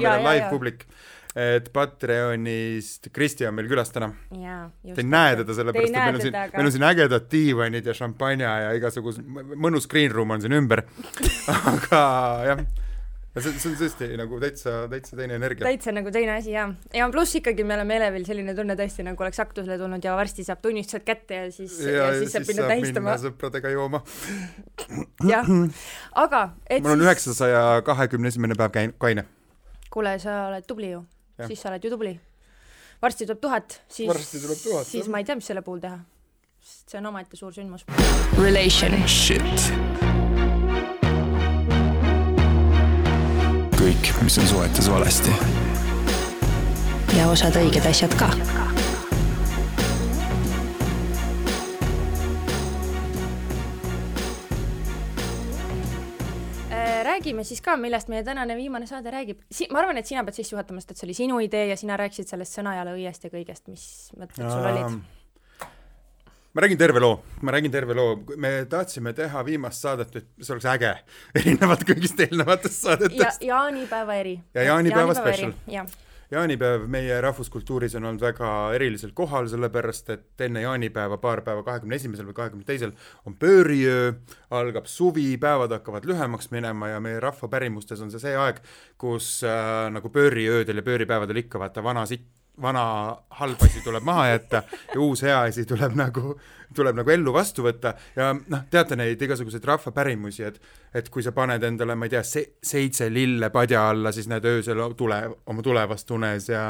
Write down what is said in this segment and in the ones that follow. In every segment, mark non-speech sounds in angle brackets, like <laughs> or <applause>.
meil on live publik et Patreonist Kristi on meil külas täna. Te ei näe teda sellepärast, et meil on siin, aga... meil on siin ägedad diivanid ja šampanja ja igasugused, mõnus green room on siin ümber <laughs> aga jah see, see on tõesti nagu täitsa, täitsa teine energia. täitsa nagu teine asi jaa. ja pluss ikkagi me oleme Elevil selline tunne tõesti nagu oleks aktusele tulnud ja varsti saab tunnistused kätte ja siis, ja, ja siis saab minna tähistama. sõpradega jooma. jah, aga mul on üheksasaja kahekümne esimene päev käin-, kaine. Kuule, sa oled tubli ju siis sa oled ju tubli. varsti tuleb tuhat, siis, siis ma ei tea, mis selle puhul teha. sest see on omaette suur sündmus. Relationship. kõik, mis on suhetes valesti. ja osad õiged asjad ka räägime siis ka, millest meie tänane viimane saade räägib. Si-, ma arvan, et sina pead sisse juhatama, sest et see oli sinu idee ja sina rääkisid sellest sõnajala õiest ja kõigest, mis mõtted sul olid? ma räägin terve loo, ma räägin terve loo, me tahtsime teha viimast saadet, et see oleks äge, <laughs> erinevalt kõigist eelnevatest saadetest. ja jaanipäeva eri. ja jaanipäeva special. jah jaanipäev meie rahvuskultuuris on olnud väga eriliselt kohal, sellepärast et enne jaanipäeva, paar päeva, kahekümne esimesel või kahekümne teisel on pööriöö, algab suvi, päevad hakkavad lühemaks minema ja meie rahva pärimustes on see see aeg, kus äh, nagu pööriöödel ja pööripäevadel ikka vaata vana sitt vana halb asi tuleb maha jätta ja uus hea asi tuleb nagu, tuleb nagu ellu vastu võtta. Ja noh, teate neid igasuguseid rahvapärimusi, et et kui sa paned endale, ma ei tea se, seitse lille padja alla, siis näed öösel tule, oma tulevast unes ja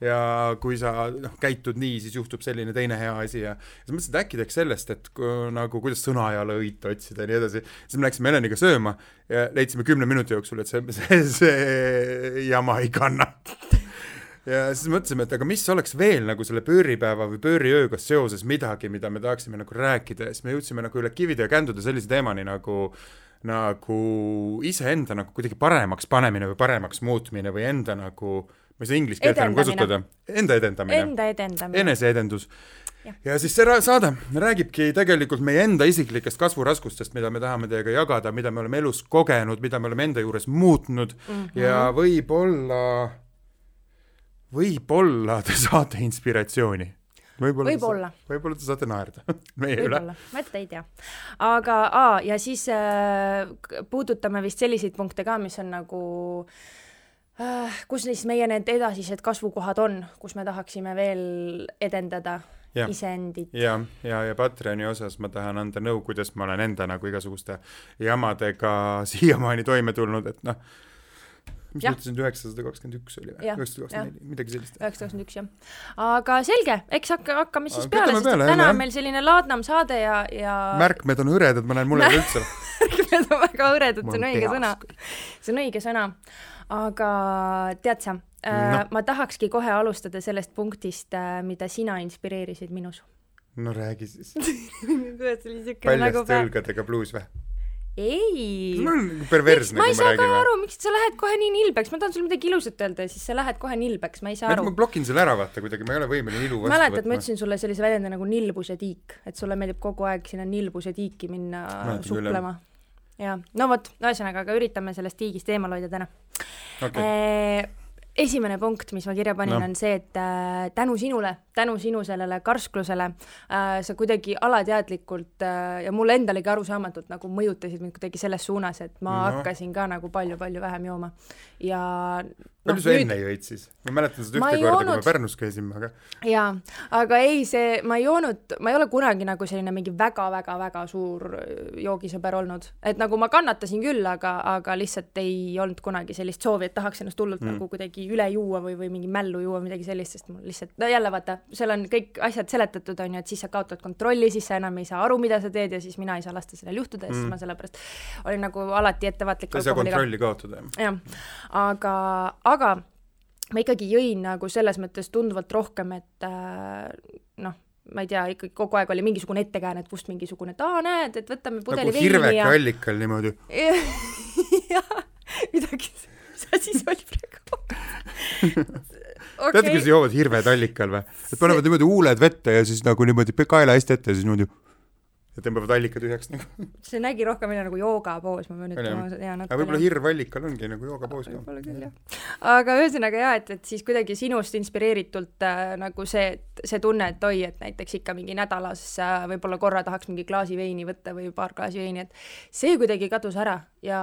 ja kui sa noh, käitud nii, siis juhtub selline teine hea asi ja siis mõtlesin, et äkki teeks sellest, et kui, nagu kuidas sõnajala õita otsida ja nii edasi, siis me läksime Heleniga sööma ja leidsime kümne minuti jooksul, et see, see, see jama ei kanna <laughs> ja siis mõtlesime, et aga mis oleks veel nagu selle pööripäeva või pööriööga seoses midagi, mida me tahaksime nagu rääkida ja siis me jõudsime nagu üle kivide ja kändude sellise teemani nagu nagu iseenda nagu kuidagi paremaks panemine või paremaks muutmine või enda nagu, ma ei saa inglise keelt enam kasutada, enda edendamine. Enda edendamine. eneseedendus. Ja. ja siis see saade räägibki tegelikult meie enda isiklikest kasvuraskustest, mida me tahame teiega jagada, mida me oleme elus kogenud, mida me oleme enda juures muutnud mm -hmm. ja võib-olla võib-olla te saate inspiratsiooni võib-olla võib-olla võib-olla te saate naerda <laughs> meie üle. ma ette ei tea. aga aa, ja siis äh, puudutame vist selliseid punkte ka, mis on nagu äh, kus siis meie need edasised kasvukohad on, kus me tahaksime veel edendada iseendid. ja, ja, ja Patreoni osas ma tahan anda nõu, kuidas ma olen enda nagu igasuguste jamadega <laughs> siiamaani toime tulnud, et noh mis ma ütlesin, üheksasada kakskümmend üks oli või? üheksasada kakskümmend neli, midagi sellist. üheksasada kakskümmend üks, jah. aga selge, eks hakka, hakkame siis peale, sest peale, täna on meil selline laadnam saade ja, ja märkmed on hõredad, ma näen, mul ei ole üldse <laughs> märkmed on väga hõredad, see on õige sõna. see on õige sõna. aga tead sa äh, no., ma tahakski kohe alustada sellest punktist, äh, mida sina inspireerisid minus. no räägi siis <laughs> paljaste nagu õlgadega bluus või? Ei. mul on nagu perversne, kui ma räägin. ma ei saa ka aru, miks sa lähed kohe nii nilbeks, ma tahan sulle midagi ilusat öelda ja siis sa lähed kohe nilbeks, ma ei saa aru. ma blokin selle ära, vaata kuidagi, ma ei ole võimeline ilu vastu mäletad, võtma. ma ütlesin sulle sellise väljendi nagu nilbuse tiik, et sulle meeldib kogu aeg sinna nilbuse tiiki minna Mäletan suplema. jah, no vot, ühesõnaga, aga üritame sellest tiigist eemal hoida täna okay. E esimene punkt, mis ma kirja panin no., on see, et äh, tänu sinule, tänu sinu sellele karsklusele äh, sa kuidagi alateadlikult äh, ja mulle endalegi arusaamatult nagu mõjutasid mind kuidagi selles suunas, et ma no. hakkasin ka nagu palju-palju vähem jooma. ja palju no, sa nüüd... enne jõid siis? ma mäletan seda ühte korda joonud..., kui me Pärnus käisime, aga jaa, aga ei, see, ma ei joonud, ma ei ole kunagi nagu selline mingi väga-väga-väga suur joogisõber olnud. et nagu ma kannatasin küll, aga, aga lihtsalt ei olnud kunagi sellist soovi, et tahaks ennast hullult mm. nagu kuidagi üle juua või, või mingi mällu juua, midagi sellist, sest mul lihtsalt, no jälle vaata, seal on kõik asjad seletatud, on ju, et siis sa kaotad kontrolli, siis sa enam ei saa aru, mida sa teed ja siis mina ei saa lasta sellel juhtuda ja mm. siis ma sellepärast olin nagu alati ettevaatlik. sa ei saa kontrolli kaotada, jah? jah, aga, aga ma ikkagi jõin nagu selles mõttes tunduvalt rohkem, et äh, noh, ma ei tea, ikkagi kogu aeg oli mingisugune ettekääne, et kust mingisugune, et aa, näed, et võtame pudeli nagu hirveke ja... allikal niimoodi <laughs> jah, midagi, <laughs> mis asi see oli praegu <laughs> okay. teate, kuidas joovad hirved allikal või? et panevad niimoodi huuled vette ja siis nagu niimoodi kaela hästi ette ja siis niimoodi ja tõmbavad allika tühjaks nagu. see nägi rohkem välja nagu joogapoos, ma pean ütlema jaa natuke. aga võib-olla hirv allikal ongi nagu joogapoos võib-olla küll, jah. aga ühesõnaga jaa, et, et siis kuidagi sinust inspireeritult äh, nagu see, see tunne, et oi, et näiteks ikka mingi nädalas äh, võib-olla korra tahaks mingi klaasi veini võtta või paar klaasi veini, et see kuidagi kadus ära ja,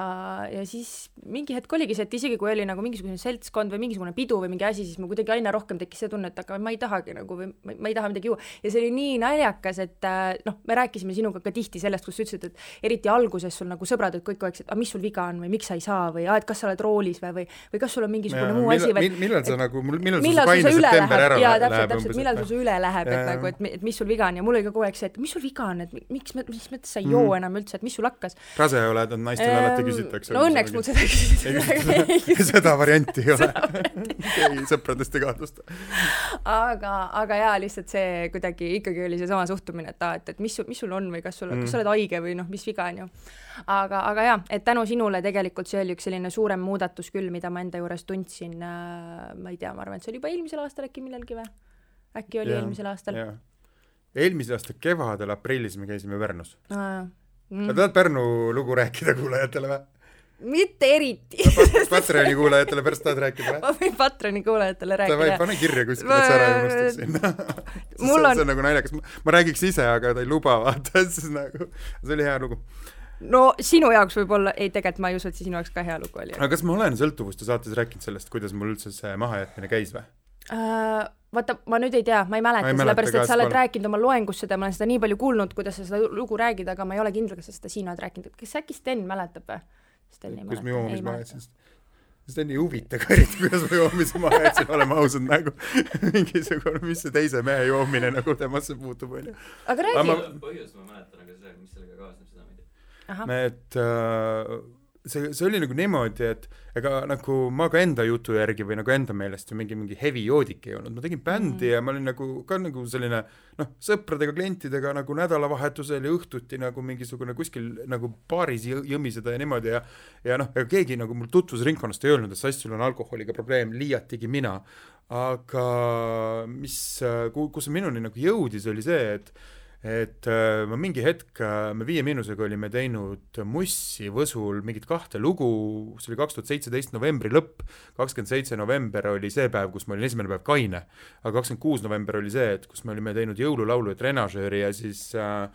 ja siis mingi hetk oligi see, et isegi kui oli nagu mingisugune seltskond või mingisugune pidu või mingi asi, siis mul kuidagi aina rohkem tekkis see tunne, et aga ma ei tahagi nagu või ma, ma ei taha midagi juua. ja see oli nii naljakas, et äh, noh, me rääkisime sinuga ka tihti sellest, kus sa ütlesid, et eriti alguses sul nagu sõbrad olid kõik et aga mis sul viga on või miks sa ei saa või aa, et kas sa oled roolis või, või, või kas sul on mingisugune ja, muu millal, asi või millal sa nagu, millal sul kaine september ära jaa, täpselt, täpselt, millal sul see üle läheb, et nagu, et, et mis sul viga on ja mul oli ka kogu aeg see, et mis sul viga on, et miks, mis mõttes sa ei joo mm. enam üldse, et mis sul hakkas. rase oled, on naistele alati küsitakse. no õnneks mul seda küsitakse. seda varianti ei ole. ei, sõpradest ei kahtlusta. aga, aga jaa, lihtsalt see kuidagi ikkagi oli seesama suhtumine, et aa, et, et mis, mis sul on või kas sul mm., kas sa oled haige või noh, mis viga on ju. aga, aga jaa, et tänu sinule tegelikult see oli üks selline suurem muudatus küll, mida ma enda juures tundsin äh,, ma ei tea, ma arvan, et see oli juba eelmisel aastal äkki millalgi või? äkki oli ja, eelmisel aastal? eelmise aasta kevadel, aprillis me käisime Pärnus. Mm. tahad Pärnu lugu rääkida kuulajatele või? Mitte eriti Patroni kuulajatele pärast tahad rääkida või? ma võin Patroni kuulajatele rääkida. Davai, pane kirja kuskile, et sa ära ei unustaks <laughs> sinna on see on nagu naljakas, ma räägiks ise, aga ta ei luba, <laughs> vaata, siis nagu, see oli hea lugu no sinu jaoks võib-olla, ei tegelikult ma ei usu, et see sinu jaoks ka hea lugu oli. aga kas ma olen sõltuvuste saates rääkinud sellest, kuidas mul üldse see mahajätmine käis või uh,? vaata, ma nüüd ei tea, ma ei mäleta, sellepärast et sa oled rääkinud oma loengus seda, ma olen seda nii palju kuulnud, kuidas sa seda lugu räägid, aga ma ei ole kindel, kas sa seda siin oled rääkinud, kas äkki Sten mäletab või? Sten ei mäleta. kuidas ma joomismaha jätsin? Sten ei huvita ka eriti, <laughs> kuidas ma joomismaha jätsin, oleme ausad, nagu <laughs> mingisugune, mis see teise mehe joomine nagu temasse puutub, onju. aga räägi. Põhjus ma mäletan, aga see, mis sellega kaasneb, seda ma ei tea. et äh, see, see oli nagu niimoodi, et ega nagu ma ka enda jutu järgi või nagu enda meelest ju mingi, mingi heavy joodik ei olnud, ma tegin bändi mm. ja ma olin nagu ka nagu selline noh, sõpradega, klientidega nagu nädalavahetusel ja õhtuti nagu mingisugune kuskil nagu baaris jõmiseda ja niimoodi ja ja noh, ega keegi nagu mul tutvusringkonnast ei öelnud, et Sass, sul on alkoholiga probleem, liiatigi mina. aga mis, kus minuni nagu jõudis, oli see, et et äh, ma mingi hetk, äh, me Viie Miinusega olime teinud Mussi Võsul mingit kahte lugu, see oli kaks tuhat seitseteist novembri lõpp, kakskümmend seitse november oli see päev, kus ma olin esimene päev kaine, aga kakskümmend kuus november oli see, et kus me olime teinud jõululaulu ja trenažööri ja siis äh,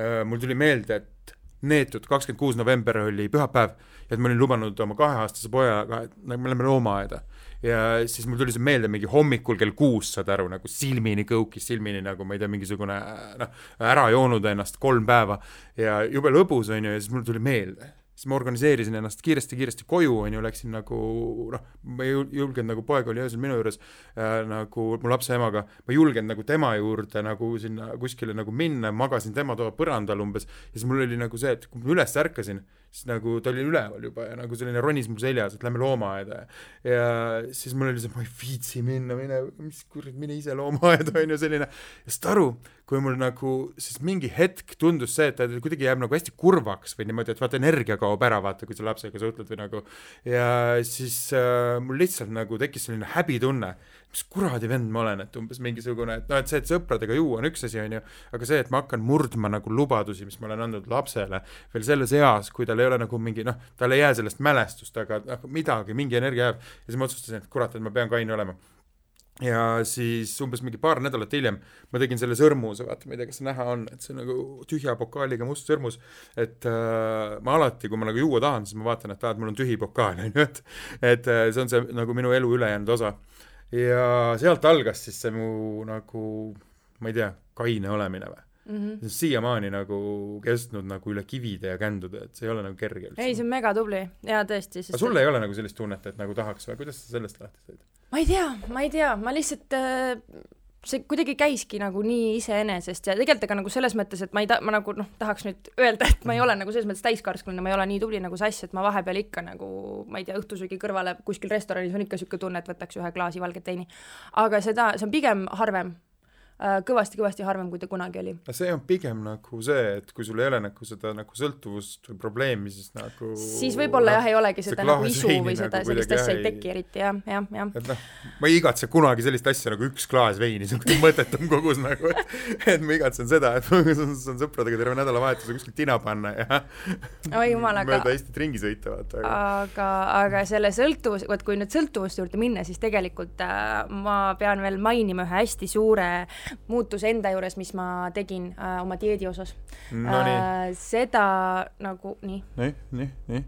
äh, mul tuli meelde, et neetud kakskümmend kuus november oli pühapäev ja et ma olin lubanud oma kaheaastase pojaga, et me läheme loomaaeda ja siis mul tuli see meelde mingi hommikul kell kuus, saad aru, nagu silmini kõukis, silmini nagu ma ei tea, mingisugune noh, ära joonud ennast kolm päeva. Ja jube lõbus, on ju, ja siis mul tuli meelde. Siis ma organiseerisin ennast kiiresti-kiiresti koju, on ju, läksin nagu noh, ma ei julgenud nagu, poeg oli öösel minu juures äh, nagu mu lapse emaga, ma ei julgenud nagu tema juurde nagu sinna kuskile nagu minna, magasin tema toa põrandal umbes. Ja siis mul oli nagu see, et kui ma üles ärkasin, siis nagu ta oli üleval juba ja nagu selline ronis mul seljas, et lähme loomaaeda ja, ja siis mul oli see, ma ei viitsi minna, mine, mis kurat, mine ise loomaaeda, <laughs> on ju, selline, ja saad aru, kui mul nagu siis mingi hetk tundus see, et ta kuidagi jääb nagu hästi kurvaks või niimoodi, et vaata energia kaob ära, vaata, kui sa lapsega suhtled või nagu. Ja siis äh, mul lihtsalt nagu tekkis selline häbitunne, mis kuradi vend ma olen, et umbes mingisugune, et noh, et see, et sõpradega juua on üks asi, on ju, aga see, et ma hakkan murdma nagu lubadusi, mis ma olen andnud lapsele veel selles eas, kui tal ei ole nagu mingi noh, tal ei jää sellest mälestust, aga noh, midagi, mingi energia jääb ja siis ma otsustasin, et kurat, et ma pean kaine olema ja siis umbes mingi paar nädalat hiljem ma tegin selle sõrmuse, vaata, ma ei tea, kas näha on, et see on nagu tühja pokaaliga must sõrmus, et äh, ma alati, kui ma nagu juua tahan, siis ma vaatan, et aa, et mul on tühi pokaal, on ju, et et äh, see on see nagu minu elu ülejäänud osa. Ja sealt algas siis see mu nagu, ma ei tea, kaine olemine või mm. -hmm. see on siiamaani nagu kestnud nagu üle kivide ja kändude, et see ei ole nagu kerge üldse. ei, see on megatubli ja tõesti. aga sul ei ole nagu sellist tunnet, et nagu tahaks või kuidas sa sellest lahti said? ma ei tea, ma ei tea, ma lihtsalt äh, see kuidagi käiski nagu nii iseenesest ja tegelikult ega nagu selles mõttes, et ma ei ta-, ma nagu noh, tahaks nüüd öelda, et ma ei ole nagu selles mõttes täiskarskline, ma ei ole nii tubli nagu Sass, et ma vahepeal ikka nagu ma ei tea, õhtusöögi kõrvale kuskil restoranis on ikka niisugune tunne, et võtaks ühe klaasi valget veini. aga seda, see on pigem harvem kõvasti-kõvasti harvem, kui ta kunagi oli. see on pigem nagu see, et kui sul ei ole nagu seda nagu sõltuvust või probleemi, siis nagu siis võib-olla jah, ei olegi seda nagu isu või seda nagu sellist asja ei teki eriti jah, jah, jah. et noh, ma ei igatse kunagi sellist asja nagu üks klaas veini, see on <laughs> mõttetum kogus nagu, et ma igatsen seda, et <laughs> ma saan sõpradega terve nädalavahetuse kuskil tina panna ja oi jumal, aga mööda Eestit ringi sõita, vaata. aga, aga selle sõltuvus, vot kui nüüd sõltuvuste juurde minna, siis tegelikult äh, ma pean veel mainima ühe hästi suure muutuse enda juures, mis ma tegin äh, oma dieedi osas no,. Äh, seda nagu, nii. nii, nii, nii.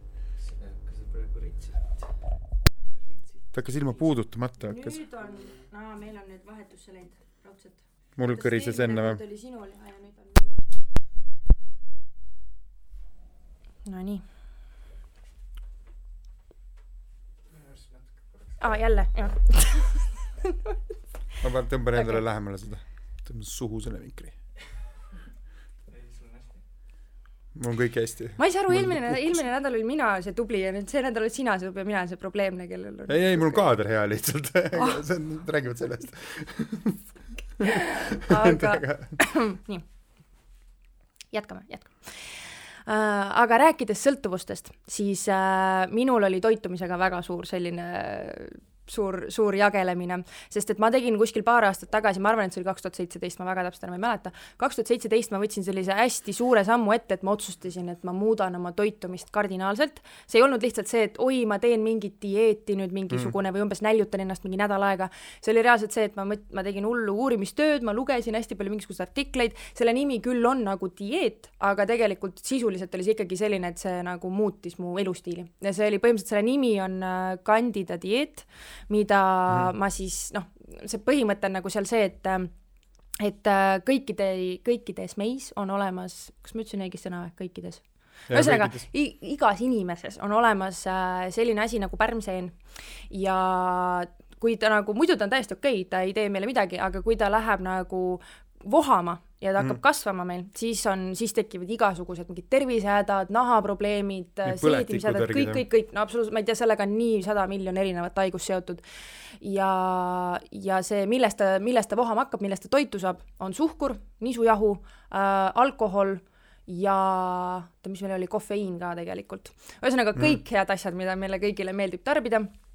ta hakkas ilma puudutamata hakkas. nüüd on, aa, meil on nüüd vahetusse läinud raudselt. mul kõrises enne või? oli sinul ja nüüd on minul. Nonii. aa, jälle, jah <laughs> ma pean, tõmban endale okay. lähemale seda, tõmban suhu selle vinkri. mul on kõik hästi. ma ei saa aru, eelmine, eelmine nädal olin mina see tubli ja nüüd see nädal oled sina see tubli ja mina see probleemne, kellel on ei, ei, mul on kaader hea lihtsalt <laughs> oh. see on, räägivad sellest aga <laughs> <clears throat> nii, jätkame, jätkame äh, aga rääkides sõltuvustest, siis äh, minul oli toitumisega väga suur selline suur, suur jagelemine, sest et ma tegin kuskil paar aastat tagasi, ma arvan, et see oli kaks tuhat seitseteist, ma väga täpselt enam ei mäleta, kaks tuhat seitseteist ma võtsin sellise hästi suure sammu ette, et ma otsustasin, et ma muudan oma toitumist kardinaalselt. see ei olnud lihtsalt see, et oi, ma teen mingit dieeti nüüd mingisugune mm. või umbes näljutan ennast mingi nädal aega, see oli reaalselt see, et ma mõt-, ma tegin hullu uurimistööd, ma lugesin hästi palju mingisuguseid artikleid, selle nimi küll on nagu dieet, aga tegelikult sisuliselt oli see ikkagi selline, et see nagu muutis mu elustiili. Ja see oli põhimõtteliselt, selle nimi on Candida dieet mida mm. ma siis noh, see põhimõte on nagu seal see, et et äh, kõikide, kõikides meis on olemas, kas ma ütlesin õigesti sõna kõikides? ühesõnaga, igas inimeses on olemas äh, selline asi nagu pärmseen ja kui ta nagu, muidu ta on täiesti okei okay,, ta ei tee meile midagi, aga kui ta läheb nagu vohama ja ta hakkab mm. kasvama meil, siis on, siis tekivad igasugused mingid tervisehädad, nahaprobleemid, seedimishädad, kõik, kõik, kõik, no absoluutselt, ma ei tea, sellega on nii sada miljon erinevat haigust seotud. ja, ja see, millest ta, millest ta vohama hakkab, millest ta toitu saab, on suhkur, nisujahu äh,, alkohol ja oota, mis meil oli, kofeiin ka tegelikult. ühesõnaga kõik mm. head asjad, mida meile kõigile meeldib tarbida Äh,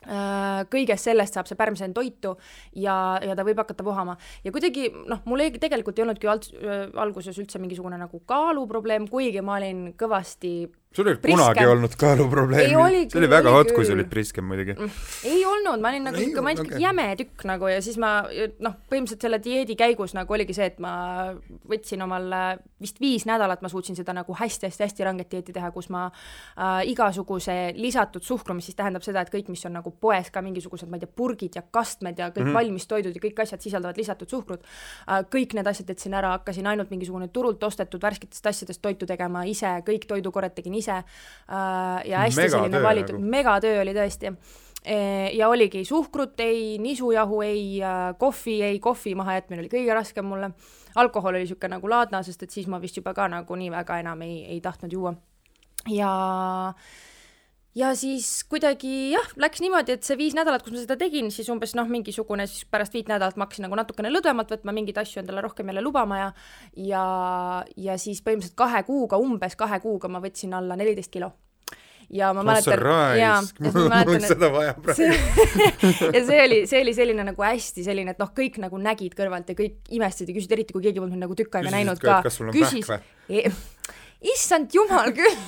kõigest sellest saab see pärmseen toitu ja, ja ta võib hakata vohama. ja kuidagi noh, mul ei, tegelikult ei olnudki alt, äh, alguses üldse mingisugune nagu kaaluprobleem, kuigi ma olin kõvasti sul ei olnud kunagi olnud kaaluprobleemi, see oli väga hot, kui sa olid priskem muidugi. Mm. ei olnud, ma olin nagu ikka, ma olin okay. jäme tükk nagu ja siis ma noh, põhimõtteliselt selle dieedi käigus nagu oligi see, et ma võtsin omal vist viis nädalat, ma suutsin seda nagu hästi-hästi-hästi ranget dieeti teha, kus ma äh, igasuguse lisatud suhkru, mis siis tähendab seda, et kõik, mis on nagu poes ka mingisugused, ma ei tea, purgid ja kastmed ja kõik mm -hmm. valmistoidud ja kõik asjad sisaldavad lisatud suhkrut äh,, kõik need asjad jätsin ära, hakkasin ainult mingisugune turult ostetud värsketest asjadest toitu tegema ise, kõik toidukorred tegin ise äh, ja hästi mega selline valitud nagu., megatöö oli tõesti e, ja oligi suhkrut ei, nisujahu ei, äh, kohvi ei, kohvi mahajätmine oli kõige raskem mulle. alkohol oli niisugune nagu laadna, sest et siis ma vist juba ka nagu nii väga enam ei, ei tahtnud juua. ja ja siis kuidagi jah, läks niimoodi, et see viis nädalat, kus ma seda tegin, siis umbes noh, mingisugune siis pärast viit nädalat ma hakkasin nagu natukene lõdvemalt võtma, mingeid asju endale rohkem jälle lubama ja ja, ja siis põhimõtteliselt kahe kuuga, umbes kahe kuuga ma võtsin alla neliteist kilo. Ja ma mäletan, jaa, <laughs> mul on seda vaja praegu. <laughs> ja see oli, see oli selline nagu hästi selline, et noh, kõik nagu nägid kõrvalt ja kõik imestasid ja küsisid, eriti kui keegi polnud mind nagu tükk aega näinud ka. küsis, <laughs> issand jumal küll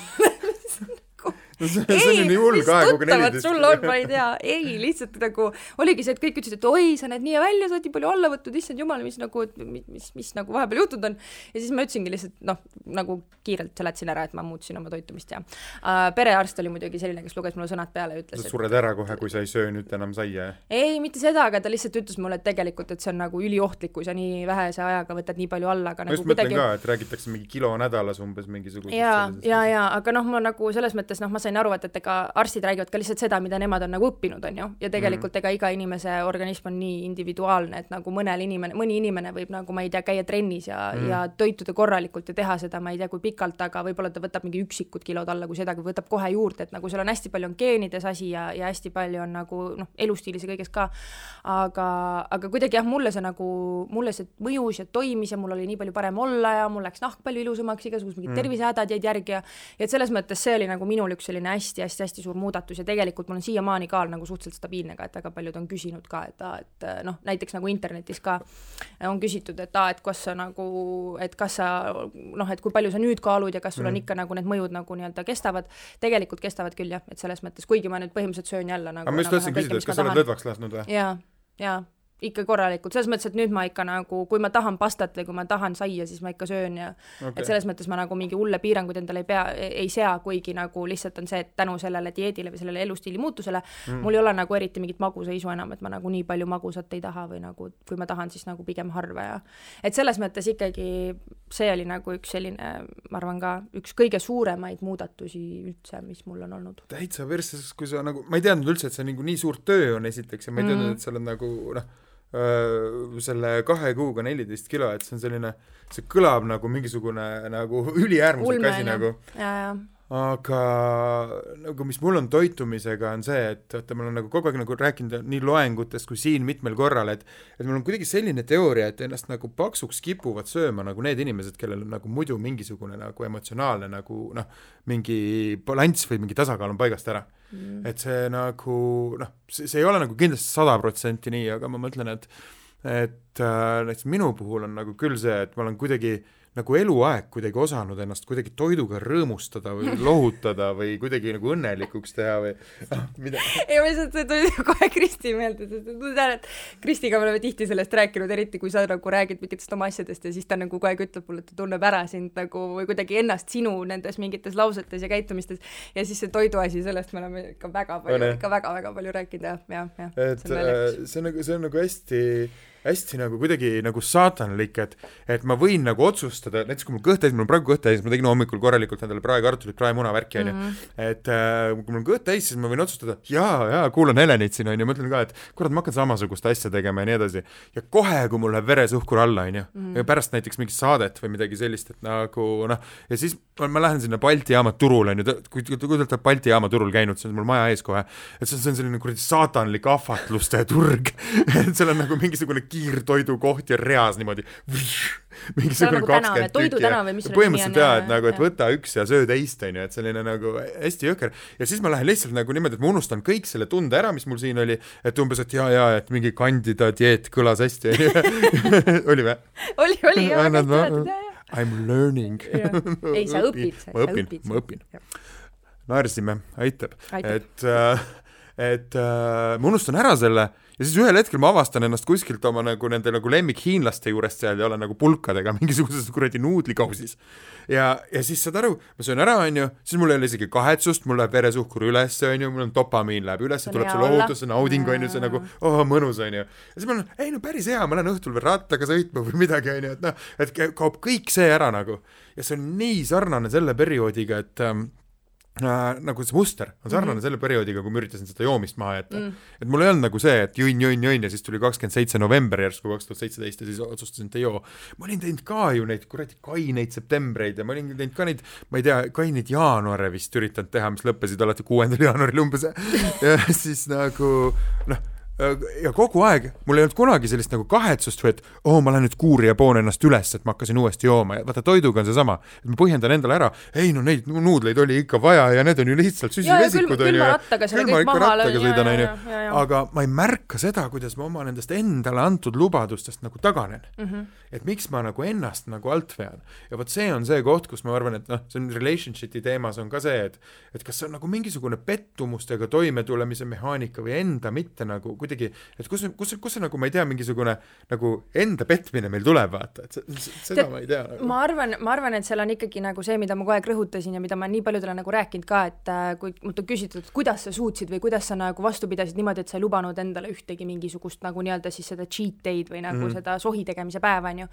see, see oli nii hull kahe kui neliteist. sul on, ma ei tea, ei, lihtsalt nagu oligi see, et kõik ütlesid, et oi, sa näed nii välja, sa oled nii palju alla võtnud, issand jumal, mis nagu, mis, mis, mis nagu vahepeal juhtunud on. ja siis ma ütlesingi lihtsalt noh, nagu kiirelt seletasin ära, et ma muutsin oma toitumist ja uh, perearst oli muidugi selline, kes luges mulle sõnad peale ja ütles. sa sured ära kohe, kui sa ei söö nüüd enam saia? ei, mitte seda, aga ta lihtsalt ütles mulle, et tegelikult, et see on nagu üliohtlik, kui sa nii vähese ajaga võtad nii palju alla, aga ma nagu kuidagi. ka, et räägitakse mingi kilo nädalas umbes mingisugusest. ja, ja, ja, aga noh, ma nagu selles mõttes noh, ma sain sain aru, et, et ega arstid räägivad ka lihtsalt seda, mida nemad on nagu õppinud, on ju, ja tegelikult mm ega iga inimese organism on nii individuaalne, et nagu mõnel inimene, mõni inimene võib nagu ma ei tea, käia trennis ja mm, ja toituda korralikult ja teha seda, ma ei tea, kui pikalt, aga võib-olla ta võtab mingi üksikud kilod alla, kui sedagi võtab kohe juurde, et nagu seal on hästi palju on geenides asi ja, ja hästi palju on nagu noh, elustiilis ja kõiges ka, aga, aga kuidagi jah, mulle see nagu, mulle see mõjus ja toimis ja mul oli nii palju parem olla ja mul läks nahk palju ilusamaks, igasugused mingid mm. tervisehädad jäid järgi ja ja et selles mõttes see oli nagu minul üks selline hästi-hästi-hästi suur muudatus ja tegelikult mul on siiamaani ka nagu suhteliselt stabiilne ka, et väga paljud on küsinud ka, et aa, et noh, näiteks nagu internetis ka on küsitud, et aa, et kas sa nagu, et kas sa noh, et kui palju sa nüüd kaalud ja kas sul mm. on ikka nagu need mõjud nagu nii-öelda kestavad, tegelikult kestavad küll jah, et selles mõttes, kuigi ma nüüd põhimõtteliselt söön jälle nagu aga ma just tahtsin küsida, et kas sa oled lõdvaks lasknud või? jaa, jaa ikka korralikult, selles mõttes, et nüüd ma ikka nagu, kui ma tahan pastat või kui ma tahan saia, siis ma ikka söön ja okay. et selles mõttes ma nagu mingi hulle piiranguid endale ei pea, ei sea, kuigi nagu lihtsalt on see, et tänu sellele dieedile või sellele elustiili muutusele mm. mul ei ole nagu eriti mingit magusaisu enam, et ma nagu nii palju magusat ei taha või nagu kui ma tahan, siis nagu pigem harva ja et selles mõttes ikkagi see oli nagu üks selline, ma arvan ka üks kõige suuremaid muudatusi üldse, mis mul on olnud. täitsa persses, kui sa nagu, ma ei teadnud üldse, et see nagu nii suur töö on esiteks ja ma ei teadnud mm., et sa oled nagu noh selle kahe kuuga neliteist kilo, et see on selline, see kõlab nagu mingisugune nagu <laughs> üliäärmuslik asi nagu. Aga nagu mis mul on toitumisega, on see, et vaata, ma olen nagu kogu aeg nagu rääkinud nii loengutes kui siin mitmel korral, et et mul on kuidagi selline teooria, et ennast nagu paksuks kipuvad sööma nagu need inimesed, kellel on nagu muidu mingisugune nagu emotsionaalne nagu noh, mingi balanss või mingi tasakaal on paigast ära. Mm.. et see nagu noh, see, see ei ole nagu kindlasti sada protsenti nii, aga ma mõtlen, et et äh, näiteks minu puhul on nagu küll see, et ma olen kuidagi äh, nagu eluaeg kuidagi osanud ennast kuidagi toiduga rõõmustada või <laughs> lohutada või kuidagi nagu õnnelikuks teha või ah, <laughs> mida. ei, ma lihtsalt, see tuli <laughs> kohe Kristi meelde, sest ma tean, et Kristiga me oleme tihti sellest rääkinud, eriti kui sa nagu räägid mingitest oma asjadest ja siis ta nagu kogu aeg ütleb mulle, et ta tunneb ära sind nagu või kuidagi ennast sinu nendes mingites lausetes ja käitumistes ja siis see toiduasi, sellest me oleme ikka väga palju, ikka väga-väga palju rääkinud ja, ja, ja. et see on, äh, see on nagu, see on nagu hästi hästi nagu kuidagi nagu saatanlik, et et ma võin nagu otsustada, näiteks kui mul kõht täis, mul on praegu kõht täis, ma tegin hommikul korralikult endale praekartulit, praemuna värki onju mm -hmm., et äh, kui mul on kõht täis, siis ma võin otsustada, jaa, jaa, kuulan Helenit siin onju, mõtlen ka, et kurat, ma hakkan samasugust asja tegema ja nii edasi. ja kohe, kui mul läheb veresuhkur alla onju mm, -hmm. ja pärast näiteks mingit saadet või midagi sellist, et nagu noh, ja siis ma, ma lähen sinna Balti jaama turule onju, kui, kui te olete Balti jaama turul käinud, see on mul maja ees kohe, et see on, see on selline kuradi saatanlik ahvatluste turg <laughs> et seal on nagu mingisugune kiirtoidukoht ja reas niimoodi mingisugune nagu kakskümmend tükki ja põhimõtteliselt jaa, et nagu, et võta üks ja söö teist, onju, et selline nagu hästi jõhker. ja siis ma lähen lihtsalt nagu niimoodi, et ma unustan kõik selle tunde ära, mis mul siin oli, et umbes, et jaa, jaa, et mingi kandida dieet kõlas hästi, onju. <laughs> oli või? oli, oli jaa, hästi mäletad, jaa, jaa. I m learning ei, sa <laughs> õpid, ma õpin, ma õpin. naersime, aitab, et äh, et äh, ma unustan ära selle ja siis ühel hetkel ma avastan ennast kuskilt oma nagu nende nagu lemmikhiinlaste juurest seal ja olen nagu pulkadega <laughs> mingisuguses kuradi nuudlikausis. ja, ja siis saad aru, ma söön ära, onju, siis mul ei ole isegi kahetsust, mul läheb veresuhkur üles, onju, mul on dopamiin läheb üles, tuleb see lohutus, see nauding, onju, see nagu oh, mõnus, onju. ja siis ma olen, ei no päris hea, ma lähen õhtul veel rattaga sõitma või midagi, onju, et noh, et kaob kõik see ära nagu. ja see on nii sarnane selle perioodiga, et ähm, äh, nagu see muster on sarnane mm -hmm. selle perioodiga, kui ma üritasin seda joomist maha jätta mm. -hmm. et mul ei olnud nagu see, et jõin, jõin, jõin ja siis tuli kakskümmend seitse november järsku kaks tuhat seitseteist ja siis otsustasin, et ei joo. ma olin teinud ka ju neid kuradi kaineid septembreid ja ma olin teinud ka neid, ma ei tea, kaineid jaanuare vist üritanud teha, mis lõppesid alati kuuendal jaanuaril umbes <laughs> ja siis nagu noh ja kogu aeg mul ei olnud kunagi sellist nagu kahetsust või et oo oh,, ma lähen nüüd kuuri ja poon ennast üles, et ma hakkasin uuesti jooma ja vaata, toiduga on seesama, et ma põhjendan endale ära, ei no neid nuudleid oli ikka vaja ja need on ju lihtsalt süsivesikud onju. külma rattaga selle kõik maha löön. sõidan onju, aga ma ei märka seda, kuidas ma oma nendest endale antud lubadustest nagu taganen mm. -hmm. et miks ma nagu ennast nagu alt vean ja vot see on see koht, kus ma arvan, et noh, see on relationship'i teemas on ka see, et et kas see on nagu mingisugune pettumustega toimetulemise mehaanika või enda mitte nagu kuidagi, et kus, kus, kus see nagu, ma ei tea, mingisugune nagu enda petmine meil tuleb, vaata, et seda Tead, ma ei tea nagu.. ma arvan, ma arvan, et seal on ikkagi nagu see, mida ma kogu aeg rõhutasin ja mida ma nii paljudele nagu rääkinud ka, et äh, kui mult on küsitud, et kuidas sa suutsid või kuidas sa nagu vastu pidasid niimoodi, et sa ei lubanud endale ühtegi mingisugust nagu nii-öelda siis seda cheat day'd või nagu mm. seda sohi tegemise päeva, onju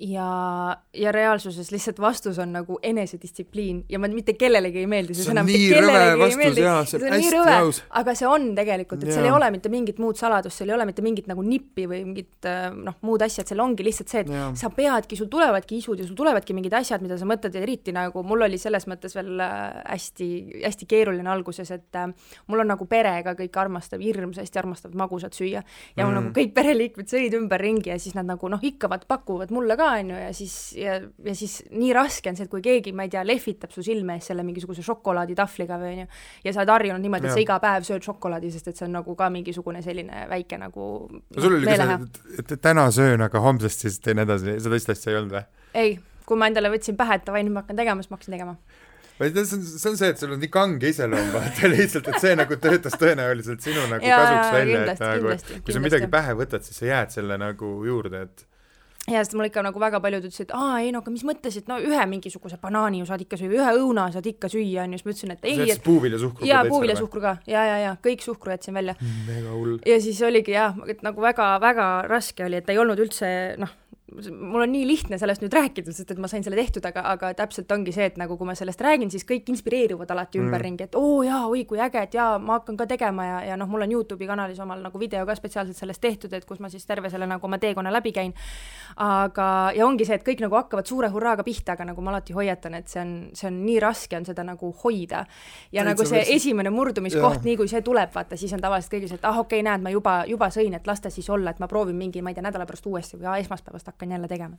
ja, ja reaalsuses lihtsalt vastus on nagu enesedistsipliin ja ma mitte kellelegi ei meeldi see sõna, mitte kellelegi ei meeldi, see on nii rõve, aga see on tegelikult, et seal ei ole mitte mingit muud saladust, seal ei ole mitte mingit nagu nippi või mingit äh, noh, muud asja, et seal ongi lihtsalt see, et ja. sa peadki, sul tulevadki isud ja sul tulevadki mingid asjad, mida sa mõtled ja eriti nagu mul oli selles mõttes veel äh, hästi, hästi keeruline alguses, et äh, mul on nagu perega kõik armastab, hirmsasti armastavad magusat süüa. Ja mul mm. nagu kõik pereliikmed sõid ümberringi ja siis nad nagu noh, ikkavad, pakuvad mulle ka on ju, ja siis, ja, ja siis nii raske on see, et kui keegi, ma ei tea, lehvitab su silme ees selle mingisuguse šokolaaditahvliga või on ju, ja sa oled harjunud niimoodi, et sa iga päev sööd šokolaadi, sest et see on nagu ka mingisugune selline väike nagu no sul oli ka see, et täna söön, aga homsest siis teen edasi, sellist asja ei olnud või? ei, kui ma endale võtsin pähe, et davai, nüüd ma hakkan tegema, siis ma hakkasin tegema. Vaid see on, see on see, et sul on nii kange iseloom <laughs> vaata lihtsalt, et see nagu töötas tõenäoliselt sinu nagu ja, kasuks välja, et nagu, kui sa midagi pähe võtad, siis sa jääd selle nagu juurde, et ja sest mul ikka nagu väga paljud ütlesid, aa ei no aga mis mõttes, et no ühe mingisuguse banaani ju saad ikka süüa, ühe õuna saad ikka süüa, on ju, siis ma ütlesin, et ei, et puuviljasuhkru jaa, puuviljasuhkru ka, ja, ja, ja kõik suhkru jätsin välja. mega hull. ja siis oligi jah, et nagu väga-väga raske oli, et ei olnud üldse noh, mul on nii lihtne sellest nüüd rääkida, sest et ma sain selle tehtud, aga, aga täpselt ongi see, et nagu kui ma sellest räägin, siis kõik inspireeruvad alati mm. ümberringi, et oo jaa, oi kui äge, et jaa, ma hakkan ka tegema ja, ja noh, mul on Youtube'i kanalis omal nagu video ka spetsiaalselt sellest tehtud, et kus ma siis terve selle nagu oma teekonna läbi käin. aga, ja ongi see, et kõik nagu hakkavad suure hurraaga pihta, aga nagu ma alati hoiatan, et see on, see on nii raske on seda nagu hoida. ja Täitsa nagu see võrst... esimene murdumiskoht, nii kui see tuleb, vaata, siis on tavaliselt kõigil see, et ah okei okay,, näed, ma juba, juba sõin, et las ta siis olla, et ma proovin mingi, ma ei tea, nädala pärast uuesti või esmaspäevast hakkan jälle tegema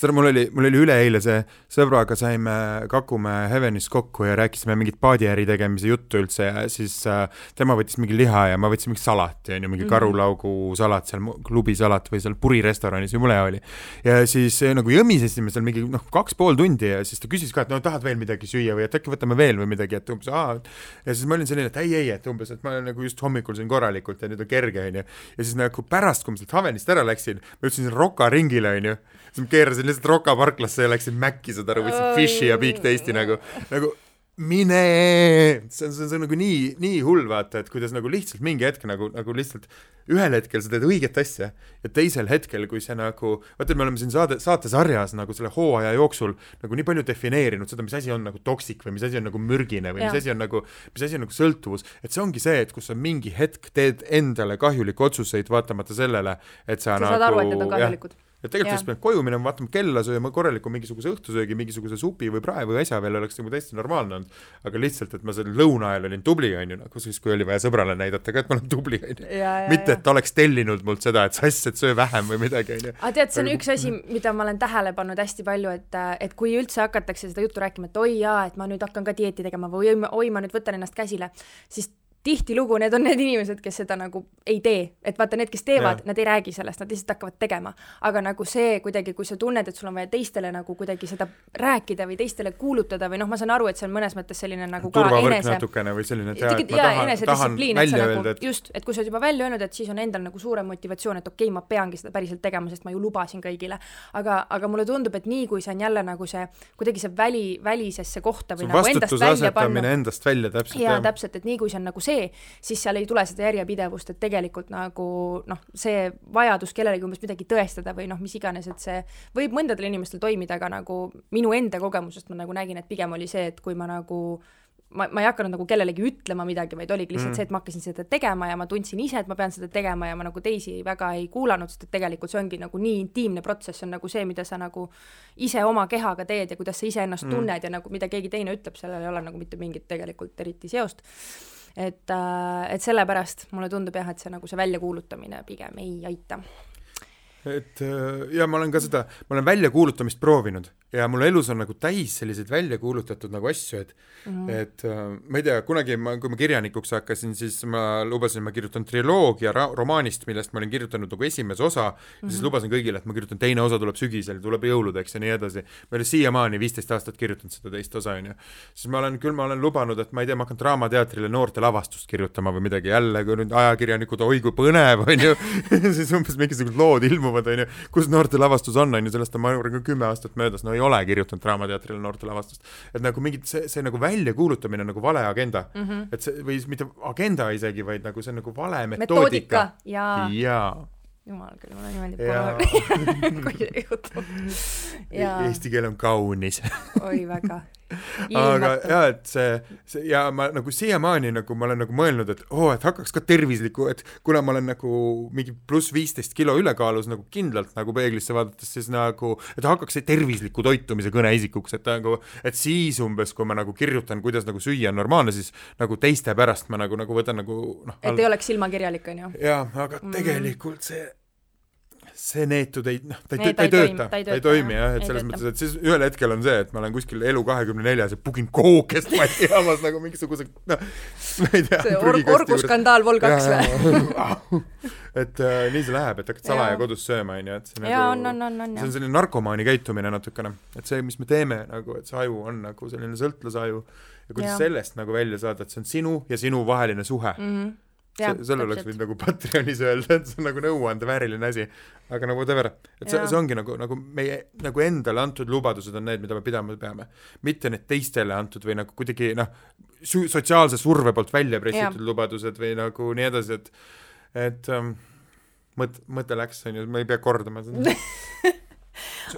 seda mul oli, mul oli üleeile see, sõbraga saime Kakumäe Heavenis kokku ja rääkisime mingit paadiäri tegemise juttu üldse ja siis äh, tema võttis mingi liha ja ma võtsin mingi salati, on ju, mingi mm -hmm. karulaugu salat seal, klubisalat või seal purirestoranis või mule oli. ja siis äh, nagu jõmisesime seal mingi noh, kaks pool tundi ja siis ta küsis ka, et no tahad veel midagi süüa või et äkki võtame veel või midagi, et umbes aa. ja siis ma olin selline, et ei, ei, et umbes, et ma nagu just hommikul sõin korralikult ja nüüd on kerge, on ju. ja siis nagu pärast, kui ma sealt Havenist ära läksin, ma jõudsin Roka ringile, on ju siis ma keerasin lihtsalt Rocca parklasse ja läksin Maci, saad aru, võtsin Fishi ja Big Tasty nagu, nagu mine, see on, see on, see on nagu nii, nii hull, vaata, et kuidas nagu lihtsalt mingi hetk nagu, nagu lihtsalt ühel hetkel sa teed õiget asja ja teisel hetkel, kui see nagu, vaata, me oleme siin saade, saatesarjas nagu selle hooaja jooksul nagu nii palju defineerinud seda, mis asi on nagu toksik või mis asi on nagu mürgine või ja. mis asi on nagu, mis asi on nagu sõltuvus, et see ongi see, et kus sa mingi hetk teed endale kahjulikke otsuseid, vaatamata sellele, et sa, sa nagu, saad aru, et need on kahjulikud et tegelikult oleks pidanud koju minema, vaatama kella, sööma korraliku mingisuguse õhtusöögi, mingisuguse supi või prae või asja veel oleks nagu täiesti normaalne olnud. aga lihtsalt, et ma seal lõuna ajal olin tubli, on ju, nagu siis, kui oli vaja sõbrale näidata ka, et ma olen tubli, on ju. mitte, et ta oleks tellinud mult seda, et sass, et söö vähem või midagi, on ju. aga tead, see on üks asi, mida ma olen tähele pannud hästi palju, et, et kui üldse hakatakse seda juttu rääkima, et oi jaa, et ma nüüd hakkan ka dieeti tegema või oi, ma nüüd võtan ennast käsile, siis tihtilugu need on need inimesed, kes seda nagu ei tee, et vaata, need, kes teevad, nad ei räägi sellest, nad lihtsalt hakkavad tegema. aga nagu see kuidagi, kui sa tunned, et sul on vaja teistele nagu kuidagi seda rääkida või teistele kuulutada või noh, ma saan aru, et see on mõnes mõttes selline nagu ka enese natukene või selline, et jaa, et ma tahan, tahan välja öelda, et just, et kui sa oled juba välja öelnud, et siis on endal nagu suurem motivatsioon, et okei okay,, ma peangi seda päriselt tegema, sest ma ju lubasin kõigile. aga, aga mulle tundub, et nii, kui see on jälle nagu see, kuidagi see väli, välisesse kohta või see nagu endast välja panna. endast välja, täpselt. jaa, täpselt, et nii, kui see on nagu see, siis seal ei tule seda järjepidevust, et tegelikult nagu noh, see vajadus kellelegi umbes midagi tõestada või noh, mis iganes, et see võib mõndadel inimestel toimida, aga nagu minu enda kogemusest ma nagu nägin, et pigem oli see, et kui ma nagu ma, ma ei hakanud nagu kellelegi ütlema midagi, vaid oligi lihtsalt mm. see, et ma hakkasin seda tegema ja ma tundsin ise, et ma pean seda tegema ja ma nagu teisi väga ei kuulanud, sest et tegelikult see ongi nagu nii intiimne protsess, on nagu see, mida sa nagu ise oma kehaga teed ja kuidas sa iseennast mm. tunned ja nagu mida keegi teine ütleb, sellel ei ole nagu mitte mingit tegelikult eriti seost et, äh, et sellepärast mulle tundub jah, et see nagu see väljakuulutamine pigem ei aita. Et äh, ja ma olen ka seda, ma olen väljakuulutamist proovinud ja mul elus on nagu täis selliseid välja kuulutatud nagu asju, et mm -hmm. et äh, ma ei tea, kunagi ma, kui ma kirjanikuks hakkasin, siis ma lubasin, ma kirjutan triloogia romaanist, millest ma olin kirjutanud nagu esimese osa mm, -hmm. ja siis mhm. lubasin kõigile, et ma kirjutan teine osa tuleb sügisel, tuleb jõuludeks ja nii edasi. ma olen siiamaani viisteist aastat kirjutanud seda teist osa, on ju. siis ma olen, küll ma olen lubanud, et ma ei tea, ma hakkan Draamateatrile noorte lavastust kirjutama või midagi, jälle, kui nüüd ajakirjanikud, oi kui põnev, on ju <laughs> siis umbes mingisugused lood ilmuvad, on ju, kus noorte lavastus on, on ju, sellest on, ma arvan, kümme aastat möödas, no ei ole kirjutanud Draamateatrile noortelavastust. et nagu mingit, see, see nagu väljakuulutamine nagu vale agenda mm. -hmm. et see, või mitte agenda isegi, vaid nagu see on nagu vale metoodika, jaa, jaa jumal küll, mulle meeldib kui see <laughs> juhtub. Eesti keel on kaunis oi väga <laughs> aga jaa, et see, see ja ma nagu siiamaani nagu ma olen nagu mõelnud, et oo oh,, et hakkaks ka tervislikku, et kuna ma olen nagu mingi pluss viisteist kilo ülekaalus nagu kindlalt nagu peeglisse vaadates, siis nagu, et hakkaks see tervisliku toitumise kõneisikuks, et nagu, et siis umbes, kui ma nagu kirjutan, kuidas nagu süüa on normaalne, siis nagu teiste pärast ma nagu, nagu võtan nagu noh. et ei oleks silmakirjalik, on ju? jaa, aga mm. tegelikult see see neetud ei, noh, ta ei, ta ei tööta, ta ei toimi jah, et selles mõttes, et siis ühel hetkel on see, et ma olen kuskil elu kahekümne neljas ja pugin kookest Mati <laughs> jaamas nagu mingisuguse noh, ma ei tea. see or-, orguskandaal vol kaks või? <laughs> et äh, nii see läheb, et hakkad salaja kodus sööma, on ju, et see jaa, on, on, on, on, see on selline narkomaani käitumine natukene, et see, mis me teeme nagu, et see aju on nagu selline sõltlasaju ja kuidas ja. sellest nagu välja saada, et see on sinu ja sinu vaheline suhe mm. -hmm selle oleks võinud nagu Patreonis öelda, et see on nagu nõuandevääriline asi. aga nagu whatever, et see, see ongi nagu, nagu meie nagu endale antud lubadused on need, mida me pidama peame. mitte need teistele antud või nagu kuidagi noh, sotsiaalse surve poolt välja pressitud lubadused või nagu nii edasi, et et um, mõt-, mõte läks, on ju, ma ei pea kordama seda <laughs>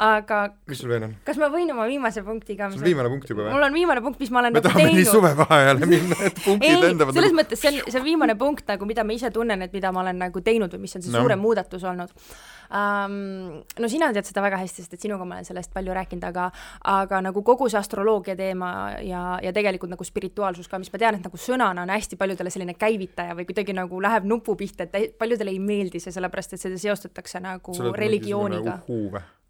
aga mis sul veel on? kas ma võin oma viimase punkti ka sul on viimane punkt juba või? mul on viimane punkt, mis ma olen me nagu tahame teinud. nii suvevaheajale minna, et <laughs> punktid lendavad selles nagu... mõttes see on, see on viimane punkt nagu, mida ma ise tunnen, et mida ma olen nagu teinud või mis on see no. suurem muudatus olnud um,. no sina tead seda väga hästi, sest et sinuga ma olen sellest palju rääkinud, aga aga nagu kogu see astroloogia teema ja, ja tegelikult nagu spirituaalsus ka, mis ma tean, et nagu sõnana on hästi paljudele selline käivitaja või kuidagi nagu läheb nupu pihta, et paljudele ei meeldi see, sellepärast et seda seostatakse nagu religiooniga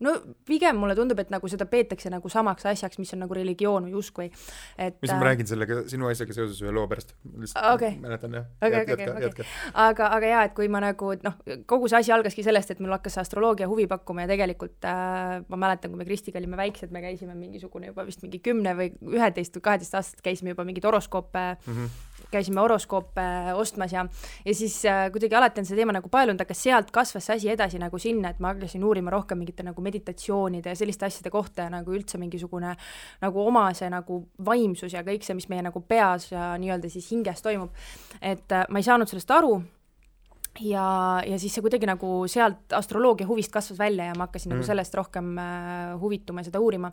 no pigem mulle tundub, et nagu seda peetakse nagu samaks asjaks, mis on nagu religioon või usk või et mis ma äh, räägin sellega, sinu asjaga seoses ühe loo pärast. okay. mäletan jah. okei, okei, okei. aga, aga jaa, et kui ma nagu noh, kogu see asi algaski sellest, et mul hakkas astroloogia huvi pakkuma ja tegelikult äh, ma mäletan, kui me Kristiga olime väiksed, me käisime mingisugune juba vist mingi kümne või üheteist või kaheteist aastaselt käisime juba mingeid horoskoope mm -hmm käisime horoskoope ostmas ja, ja siis äh, kuidagi alati on see teema nagu paelunud, aga sealt kasvas see asi edasi nagu sinna, et ma hakkasin uurima rohkem mingite nagu meditatsioonide ja selliste asjade kohta ja nagu üldse mingisugune nagu oma see nagu vaimsus ja kõik see, mis meie nagu peas ja nii-öelda siis hinges toimub. et äh, ma ei saanud sellest aru ja, ja siis see kuidagi nagu sealt astroloogia huvist kasvas välja ja ma hakkasin nagu mm. nagu sellest rohkem äh, huvituma ja seda uurima.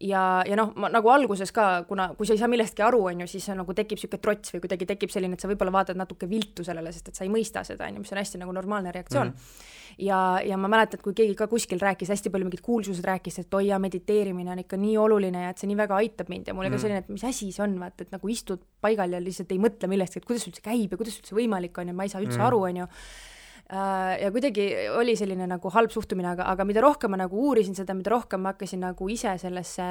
ja, ja noh, ma nagu alguses ka, kuna, kui sa ei saa millestki aru, on ju, siis nagu tekib niisugune trots või kuidagi tekib selline, et sa võib-olla vaatad natuke viltu sellele, sest et sa ei mõista seda, on ju, mis on hästi nagu normaalne reaktsioon mm ja, ja ma mäletan, et kui keegi ka kuskil rääkis, hästi palju mingid kuulsused rääkis, et oi jaa, mediteerimine on ikka nii oluline ja et see nii väga aitab mind ja mul oli mm. ka selline, et mis asi see on, vaata, et nagu istud paigal ja lihtsalt ei mõtle millestki, et kuidas üldse käib ja kuidas üldse võimalik on ja ma ei saa üldse mm. aru, on ju äh, ja kuidagi oli selline nagu halb suhtumine, aga, aga mida rohkem ma nagu uurisin seda, mida rohkem ma hakkasin nagu ise sellesse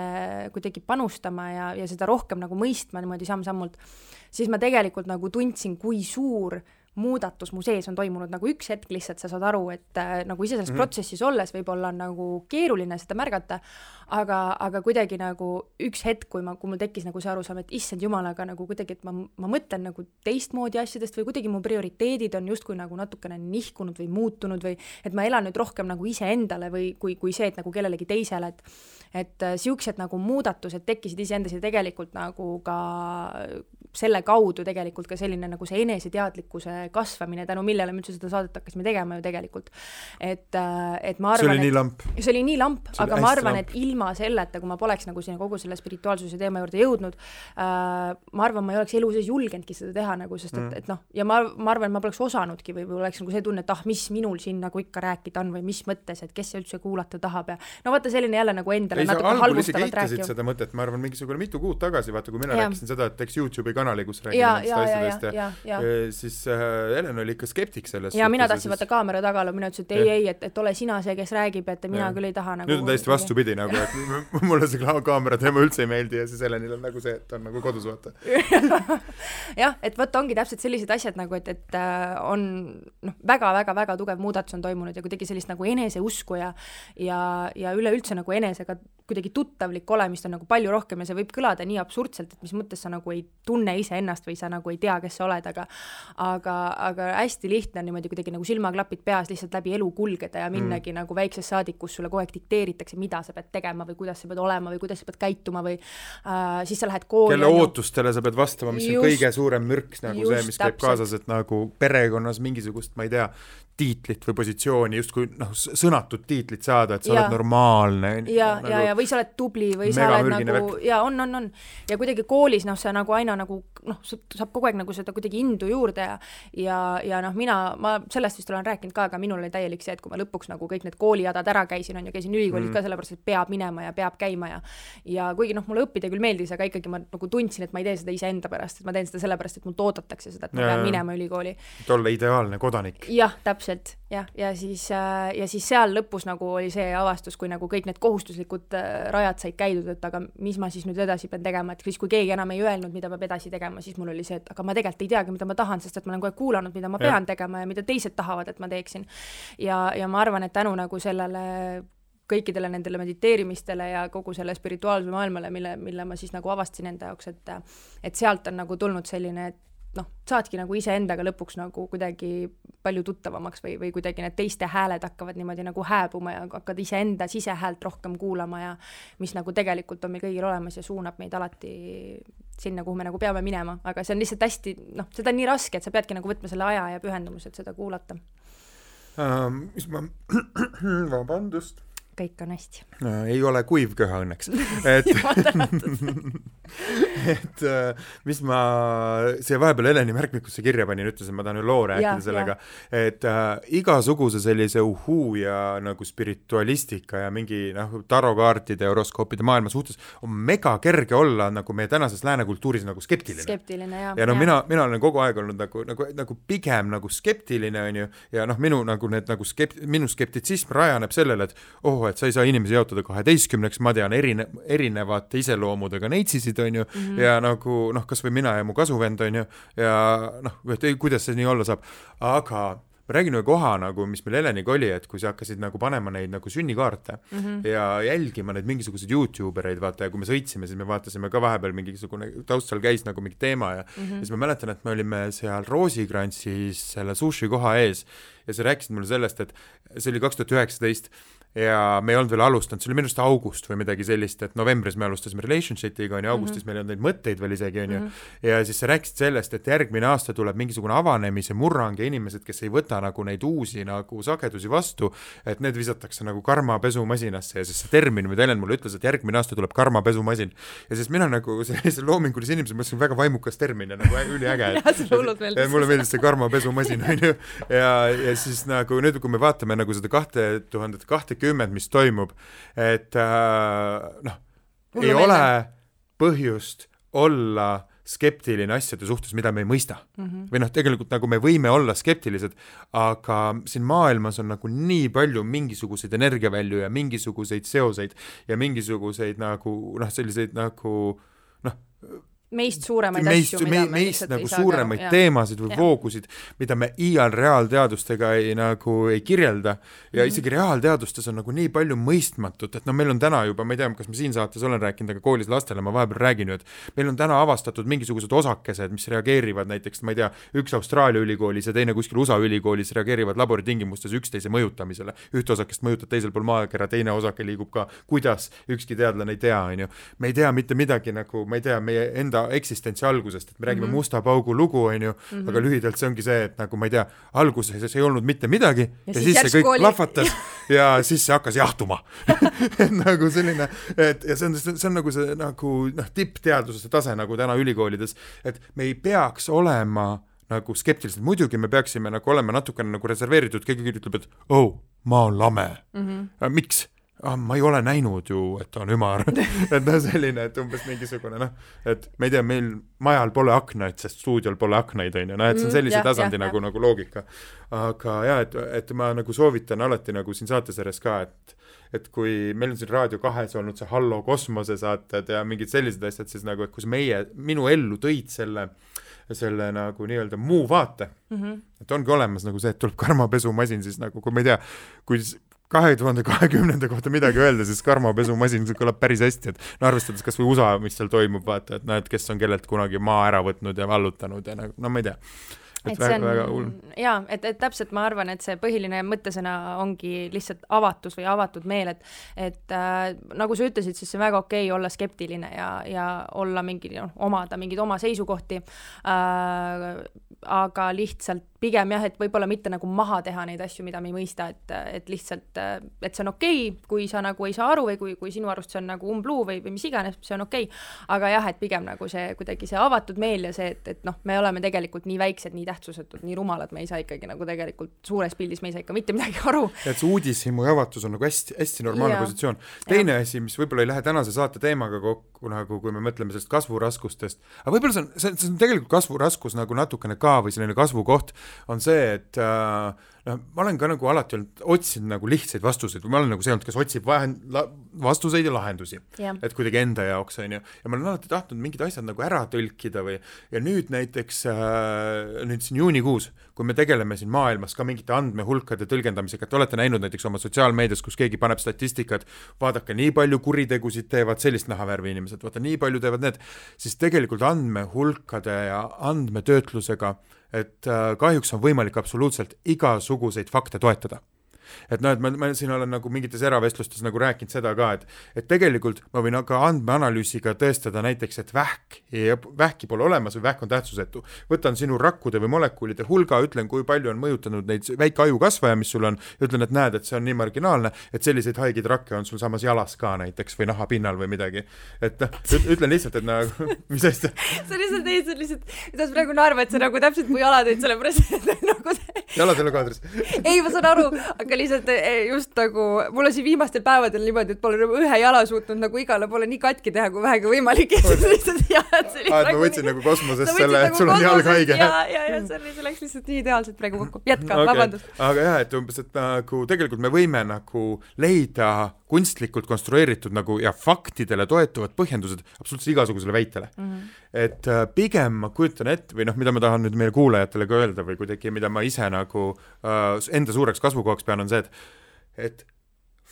kuidagi panustama ja, ja seda rohkem nagu mõistma niimoodi samm-sammult, siis ma tegelikult nagu tundsin, kui suur muudatus mu sees on toimunud, nagu üks hetk lihtsalt sa saad aru, et äh, nagu ise selles mm -hmm. protsessis olles võib-olla on nagu keeruline seda märgata, aga, aga kuidagi nagu üks hetk, kui ma, kui mul tekkis nagu see arusaam, et issand jumal, aga nagu kuidagi, et ma, ma mõtlen nagu teistmoodi asjadest või kuidagi mu prioriteedid on justkui nagu natukene nihkunud või muutunud või et ma elan nüüd rohkem nagu iseendale või kui, kui see, et nagu kellelegi teisele, et et niisugused äh, nagu muudatused tekkisid iseendas ja tegelikult nagu ka selle kaudu tegelikult ka selline nagu see eneseteadlikkuse kasvamine, tänu millele me üldse seda saadet hakkasime tegema ju tegelikult. et, äh, et ma arvan, lamp. see oli nii lamp, aga ma arvan, et ilma selleta, kui ma poleks nagu sinna kogu selle spirituaalsuse teema juurde jõudnud äh,, ma arvan, ma ei oleks elu sees julgenudki seda teha nagu, sest et mm., et noh, ja ma, ma arvan, et ma poleks osanudki või, või oleks nagu see tunne, et ah, mis minul siin nagu ikka rääkida on või mis mõttes, et kes üldse kuulata tahab ja no vaata, selline jälle nagu endale ei, natuke halvustavalt rääkiv. seda mõtet, ma arvan, mingisugune mitu kuud tagasi, vaata, kui mina ja. rääkisin seda, et teeks Youtube'i kanali, kus räägime nendest asjadest ja, ja, ja, ja siis äh, Helen oli ikka skeptik selles ja mina tahtsin vaata kaamera taga olla, mina ütlesin, et ei, ei, et, et ole sina see, kes räägib, et mina ja. küll ei taha nagu nüüd on täiesti vastupidi nagu, et mulle see kaamera teema üldse ei meeldi ja siis Helenil on nagu see, et on nagu kodus, vaata. <laughs> Jah, et vot ongi täpselt sellised asjad nagu, et, et äh, on noh, väga-väga-väga tugev muudatus on toimunud ja kuidagi sellist nagu eneseusku ja ja, ja üleüldse nagu enesega kuidagi tuttavlik olemist on nagu palju rohkem ja see võib kõlada nii absurdselt, et mis mõttes sa nagu ei tunne iseennast või sa nagu ei tea, kes sa oled, aga aga, aga hästi lihtne on niimoodi kuidagi nagu silmaklapid peas lihtsalt läbi elu kulgeda ja minnagi mm. nagu väiksest saadik, kus sulle kogu aeg dikteeritakse, mida sa pead tegema või kuidas sa pead olema või kuidas sa pead käituma või äh, siis sa lähed kooli. kelle ootustele sa pead vastama, mis just, on kõige suurem mürk nagu just, see, mis käib täpselt. kaasas, et nagu perekonnas mingisugust, ma ei tea, tiitlit või positsiooni, justkui noh, sõnatut tiitlit saada, et sa ja. oled normaalne. ja nagu,, ja, ja või sa oled tubli või sa oled nagu, ja on, on, on. ja kuidagi koolis noh, sa nagu aina nagu noh, saab kogu aeg nagu seda kuidagi indu juurde ja ja, ja noh, mina, ma sellest vist olen rääkinud ka, aga minul oli täielik see, et kui ma lõpuks nagu kõik need koolihadad ära käisin, on ju, käisin ülikoolis mm. ka sellepärast, et peab minema ja peab käima ja ja kuigi noh, mulle õppida küll meeldis, aga ikkagi ma nagu tundsin, et ma ei tee seda iseenda pärast, et ma teen seda sellepärast, et mult oodatakse seda, et ma ja, pean minema ülikooli. et olla ideaalne kodanik. jah, täpselt, jah, ja siis, äh, ja siis seal lõpus nagu oli see avastus, kui nagu kõik need kohustuslikud äh, rajad said käidud, et aga mis ma siis nüüd edasi pean tegema, et siis, kui keegi enam ei öelnud, mida peab edasi tegema, siis mul oli see, et aga ma tegelikult ei teagi, mida ma tahan, sest et ma olen kogu aeg kuulanud, mida ma ja. pean tegema ja mida teised tahavad, et ma teeksin. ja, ja ma arvan, et tänu nagu sellele kõikidele nendele mediteerimistele ja kogu selle spirituaalsele maailmale, mille, mille ma siis nagu avastasin enda jaoks, et et sealt on nagu tulnud selline, et noh, saadki nagu iseendaga lõpuks nagu kuidagi palju tuttavamaks või, või kuidagi need teiste hääled hakkavad niimoodi nagu hääbuma ja hakkad iseenda sisehäält rohkem kuulama ja mis nagu tegelikult on meil kõigil olemas ja suunab meid alati sinna, kuhu me nagu peame minema, aga see on lihtsalt hästi, noh, seda on nii raske, et sa peadki nagu võtma selle aja ja pühendumuse, et seda kuulata um,. mis ma, <clears throat> vabandust kõik on hästi no,. ei ole kuiv köha õnneks. <laughs> et <laughs> et äh, mis ma siia vahepeal Heleni märkmikusse kirja panin, ütlesin, ma tahan ju loo rääkida ja, sellega, et äh, igasuguse sellise uhuu ja nagu spiritualistika ja mingi noh, tarokaartide, horoskoopide maailma suhtes on mega kerge olla nagu meie tänases lääne kultuuris nagu skeptiline. skeptiline, jah. ja noh, mina, mina olen kogu aeg olnud nagu, nagu, nagu pigem nagu skeptiline, on ju, ja noh, minu nagu need nagu skept-, minu skeptitsism rajaneb sellele, et oh, et sa ei saa inimesi jaotada kaheteistkümneks, ma tean erine-, erinevate iseloomudega neitsisid, on ju mm, -hmm. ja nagu noh, kas või mina ja mu kasuvend, on ju, ja noh, et ei, kuidas see nii olla saab, aga ma räägin ühe koha nagu, mis meil Heleniga oli, et kui sa hakkasid nagu panema neid nagu sünnikaarte mm -hmm. ja jälgima neid mingisuguseid Youtube ereid, vaata, ja kui me sõitsime, siis me vaatasime ka vahepeal mingisugune, taustal käis nagu mingi teema ja mm, -hmm. ja siis ma mäletan, et me olime seal Roosikrantsis selle sushi koha ees ja sa rääkisid mulle sellest, et see oli kaks tuhat üheksateist ja me ei olnud veel alustanud, see oli minu arust august või midagi sellist, et novembris me alustasime relationship'iga, on ju, augustis mm -hmm. meil ei olnud neid mõtteid veel isegi, on ju, mhm. ja siis sa rääkisid sellest, et järgmine aasta tuleb mingisugune avanemise murrang ja inimesed, kes ei võta nagu neid uusi nagu sagedusi vastu, et need visatakse nagu karmapesumasinasse ja siis see termin, mida Helen mulle ütles, et järgmine aasta tuleb karmapesumasin. ja siis mina nagu sellise loomingulise inimesena mõtlesin, väga vaimukas termin ja nagu üliäge. <laughs> mulle meeldis see karmapesumasin, on ju, ja, ja siis nagu nüüd, kui me vaatame nagu seda kahte tuhandet kahtekümmet kakskümmend, mis toimub, et äh, noh, ei meelde. ole põhjust olla skeptiline asjade suhtes, mida me ei mõista mm. -hmm. või noh, tegelikult nagu me võime olla skeptilised, aga siin maailmas on nagu nii palju mingisuguseid energiavälju ja mingisuguseid seoseid ja mingisuguseid nagu noh, selliseid nagu noh, meist suuremaid meist, asju, mida me, me meist nagu suuremaid ka, teemasid või ja. voogusid, mida me iial reaalteadustega ei nagu ei kirjelda ja mm -hmm. isegi reaalteadustes on nagu nii palju mõistmatut, et noh, meil on täna juba, ma ei tea, kas ma siin saates olen rääkinud, aga koolis lastele ma vahepeal räägin ju, et meil on täna avastatud mingisugused osakesed, mis reageerivad näiteks, ma ei tea, üks Austraalia ülikoolis ja teine kuskil USA ülikoolis reageerivad laboritingimustes üksteise mõjutamisele. ühte osakest mõjutad teisel pool maakera, teine osake liigub ka, kuidas, ükski teadlane ei tea, on ju. me ei tea mitte midagi nagu, ma ei tea, meie enda eksistentsi algusest, et me räägime mm -hmm. musta paugu lugu, on ju mm, -hmm. aga lühidalt see ongi see, et nagu ma ei tea, alguses ei olnud mitte midagi ja, ja siis, siis see kõik oli... plahvatas <laughs> ja. siis see hakkas jahtuma <laughs> nagu selline, et ja see on, see on nagu see nagu noh, tippteaduse tase nagu täna ülikoolides, et me ei peaks olema nagu skeptilised, muidugi me peaksime nagu olema natukene nagu reserveeritud, keegi ütleb, et oh, maa on lame mm. -hmm. miks? Ah, ma ei ole näinud ju, et ta on ümar <laughs> et noh, selline, et umbes mingisugune noh, et ma ei tea, meil majal pole aknaid, sest stuudiol pole aknaid, on ju, noh, et see on mm, sellise mm, tasandi nagu, nagu loogika. aga jaa, et, et ma nagu soovitan alati nagu siin saatesarjas ka, et et kui meil on siin Raadio kahes olnud see Hallo kosmose saated ja mingid sellised asjad, siis nagu, et kus meie, minu ellu tõid selle selle nagu nii-öelda muu vaate mm, -hmm. et ongi olemas nagu see, et tuleb karmapesumasin, siis nagu kui ma ei tea, kui kahe tuhande kahekümnenda kohta midagi öelda, siis karmapesumasin kõlab päris hästi, et no arvestades kas või USA, mis seal toimub, vaata, et noh, et kes on kellelt kunagi maa ära võtnud ja vallutanud ja nagu, no ma ei tea et, et väga, väga hull. jaa, et, et täpselt ma arvan, et see põhiline mõttesõna ongi lihtsalt avatus või avatud meel, et et äh, nagu sa ütlesid, siis see on väga okei olla skeptiline ja, ja olla mingi noh, omada mingeid oma seisukohti äh,, aga lihtsalt pigem jah, et võib-olla mitte nagu maha teha neid asju, mida me ei mõista, et, et lihtsalt, et see on okei okay,, kui sa nagu ei saa aru või kui, kui sinu arust see on nagu umbluu või, või mis iganes, see on okei okay.. aga jah, et pigem nagu see kuidagi see avatud meel ja see, et, et noh, me oleme tegelikult nii väiksed, nii tähtsusetud, nii rumalad, me ei saa ikkagi nagu tegelikult suures pildis, me ei saa ikka mitte midagi aru. et see uudishimu ja avatus on nagu hästi, hästi normaalne ja. positsioon. teine ja. asi, mis võib-olla ei lähe tänase saate teemaga kokku, nagu kui me mõtleme sellest kasvuraskustest, aga võib-olla see on, see, see on tegelikult kasvuraskus nagu natukene ka või selline kasvukoht, on see, et äh, noh, ma olen ka nagu alati olnud, otsinud nagu lihtsaid vastuseid või ma olen nagu see olnud, kes otsib vahend, vastuseid ja lahendusi. Yeah.. et kuidagi enda jaoks, on ju, ja ma olen alati tahtnud mingid asjad nagu ära tõlkida või ja nüüd näiteks äh, nüüd siin juunikuus, kui me tegeleme siin maailmas ka mingite andmehulkade tõlgendamisega, et olete näinud näiteks oma sotsiaalmeedias, kus keegi paneb statistikat, vaadake, nii palju kuritegusid teevad sellist nahavärvi inimesed, vaata nii palju teevad need, siis tegelikult andmehulkade ja andmetöötlusega et äh, kahjuks on võimalik absoluutselt igasuguseid fakte toetada et noh, et ma, ma siin olen nagu mingites eravestlustes nagu rääkinud seda ka, et et tegelikult ma võin ka andmeanalüüsiga tõestada näiteks, et vähk, vähki pole olemas või vähk on tähtsusetu. võtan sinu rakkude või molekулide hulga, ütlen, kui palju on mõjutanud neid väike ajukasvaja, mis sul on, ütlen, et näed, et see on nii marginaalne, et selliseid haigeid rakke on sul samas jalas ka näiteks või nahapinnal või midagi. et noh, ütlen lihtsalt, et nagu, <laughs> mis asja <laughs> sa lihtsalt ei, sa lihtsalt, sa praegu naerma, et sa nagu täpselt mu jalad olid sellepärast, et <laughs> nagu jalad ei ole kaadris ei, ma saan aru, aga lihtsalt eh, just nagu mul on siin viimastel päevadel niimoodi, et pole nagu ühe jala suutnud nagu igale poole nii katki teha, kui vähegi võimalik lihtsalt <laughs> jalad see oli aa, et ma võtsin nagu kosmosest selle, et nagu sul on jalg haige. ja, ja, ja see oli, see läks lihtsalt nii ideaalselt praegu kokku. jätka okay., vabandust. aga jah, et umbes, et nagu tegelikult me võime nagu leida kunstlikult konstrueeritud nagu ja faktidele toetuvad põhjendused absoluutselt igasugusele väitele mm. -hmm. et äh, pigem ma kujutan ette või noh, mida ma tahan nüüd meie kuulajatele ka öelda või kuidagi, mida ma ise nagu äh, enda suureks kasvukohaks pean, on see, et et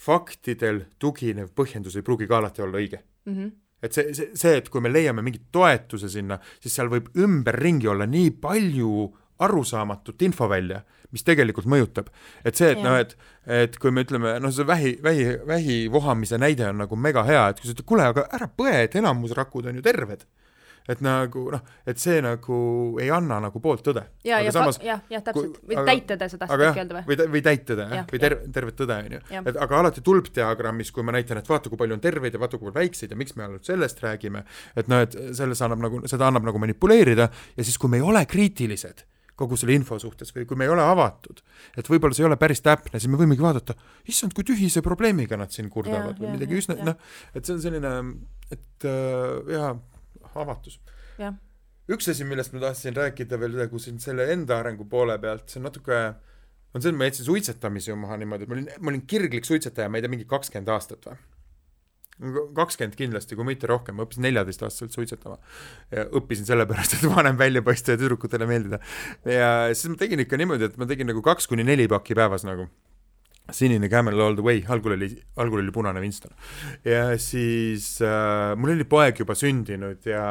faktidel tuginev põhjendus ei pruugi ka alati olla õige mm. -hmm et see, see, see, et kui me leiame mingi toetuse sinna, siis seal võib ümberringi olla nii palju arusaamatut infovälja, mis tegelikult mõjutab. et see, et noh, et, et kui me ütleme, noh, see vähi, vähi, vähi vohamise näide on nagu mega hea, et kui sa ütled, kuule, aga ära põe, et enamus rakud on ju terved et nagu noh, et see nagu ei anna nagu poolt tõde. ja, ja samas, jah, jah, täpselt, või täittõde sa tahtsid äkki öelda või? või, või täittõde jah, või terve, tervet tõde, on ju. et aga alati tulpdiagrammis, kui ma näitan, et vaata, kui palju on terveid ja vaata, kui palju väikseid ja miks me ainult sellest räägime, et noh, et selles annab nagu, seda annab nagu manipuleerida ja siis, kui me ei ole kriitilised kogu selle info suhtes või kui me ei ole avatud, et võib-olla see ei ole päris täpne, siis me võimegi vaadata, issand, kui tühise probleemiga nad siin kurdavad ja, või ja, midagi üsna, noh, et see on selline, et äh, jaa, avatus. üks asi, millest ma tahtsin rääkida veel nagu siin selle enda arengu poole pealt, see on natuke, on see, et ma jätsin suitsetamise ju maha niimoodi, et ma olin, ma olin kirglik suitsetaja, ma ei tea, mingi kakskümmend aastat või kakskümmend kindlasti, kui mitte rohkem, ma õppisin neljateistaastaselt suitsetama. ja õppisin sellepärast, et vanem välja paista ja tüdrukutele meeldida. ja siis ma tegin ikka niimoodi, et ma tegin nagu kaks kuni neli pakki päevas nagu. Sinine Camel all the way, algul oli, algul oli punane Winston. ja siis äh, mul oli poeg juba sündinud ja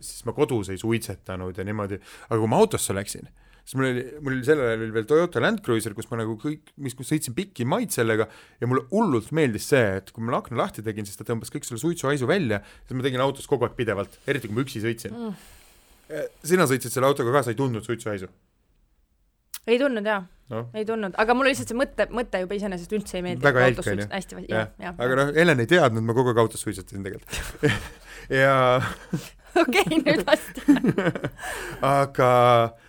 siis ma kodus ei suitsetanud ja niimoodi, aga kui ma autosse läksin siis mul oli, mul oli sellel ajal oli veel Toyota Land Cruiser, kus ma nagu kõik, mis, kus sõitsin pikki maid sellega ja mulle hullult meeldis see, et kui ma akna lahti tegin, siis ta tõmbas kõik selle suitsuhaisu välja, siis ma tegin autos kogu aeg pidevalt, eriti kui ma üksi sõitsin mm.. sina sõitsid selle autoga ka, sa ei tundnud suitsuhaisu? ei tundnud jaa no., ei tundnud, aga mulle lihtsalt see mõte, mõte juba iseenesest üldse ei meeldi. väga jälk on ju. hästi, jah, jah. aga noh, Helen ei teadnud, ma kogu aeg autos suitsetasin tegelikult <laughs> ja <laughs> okei, nüüd vasta <laughs> aga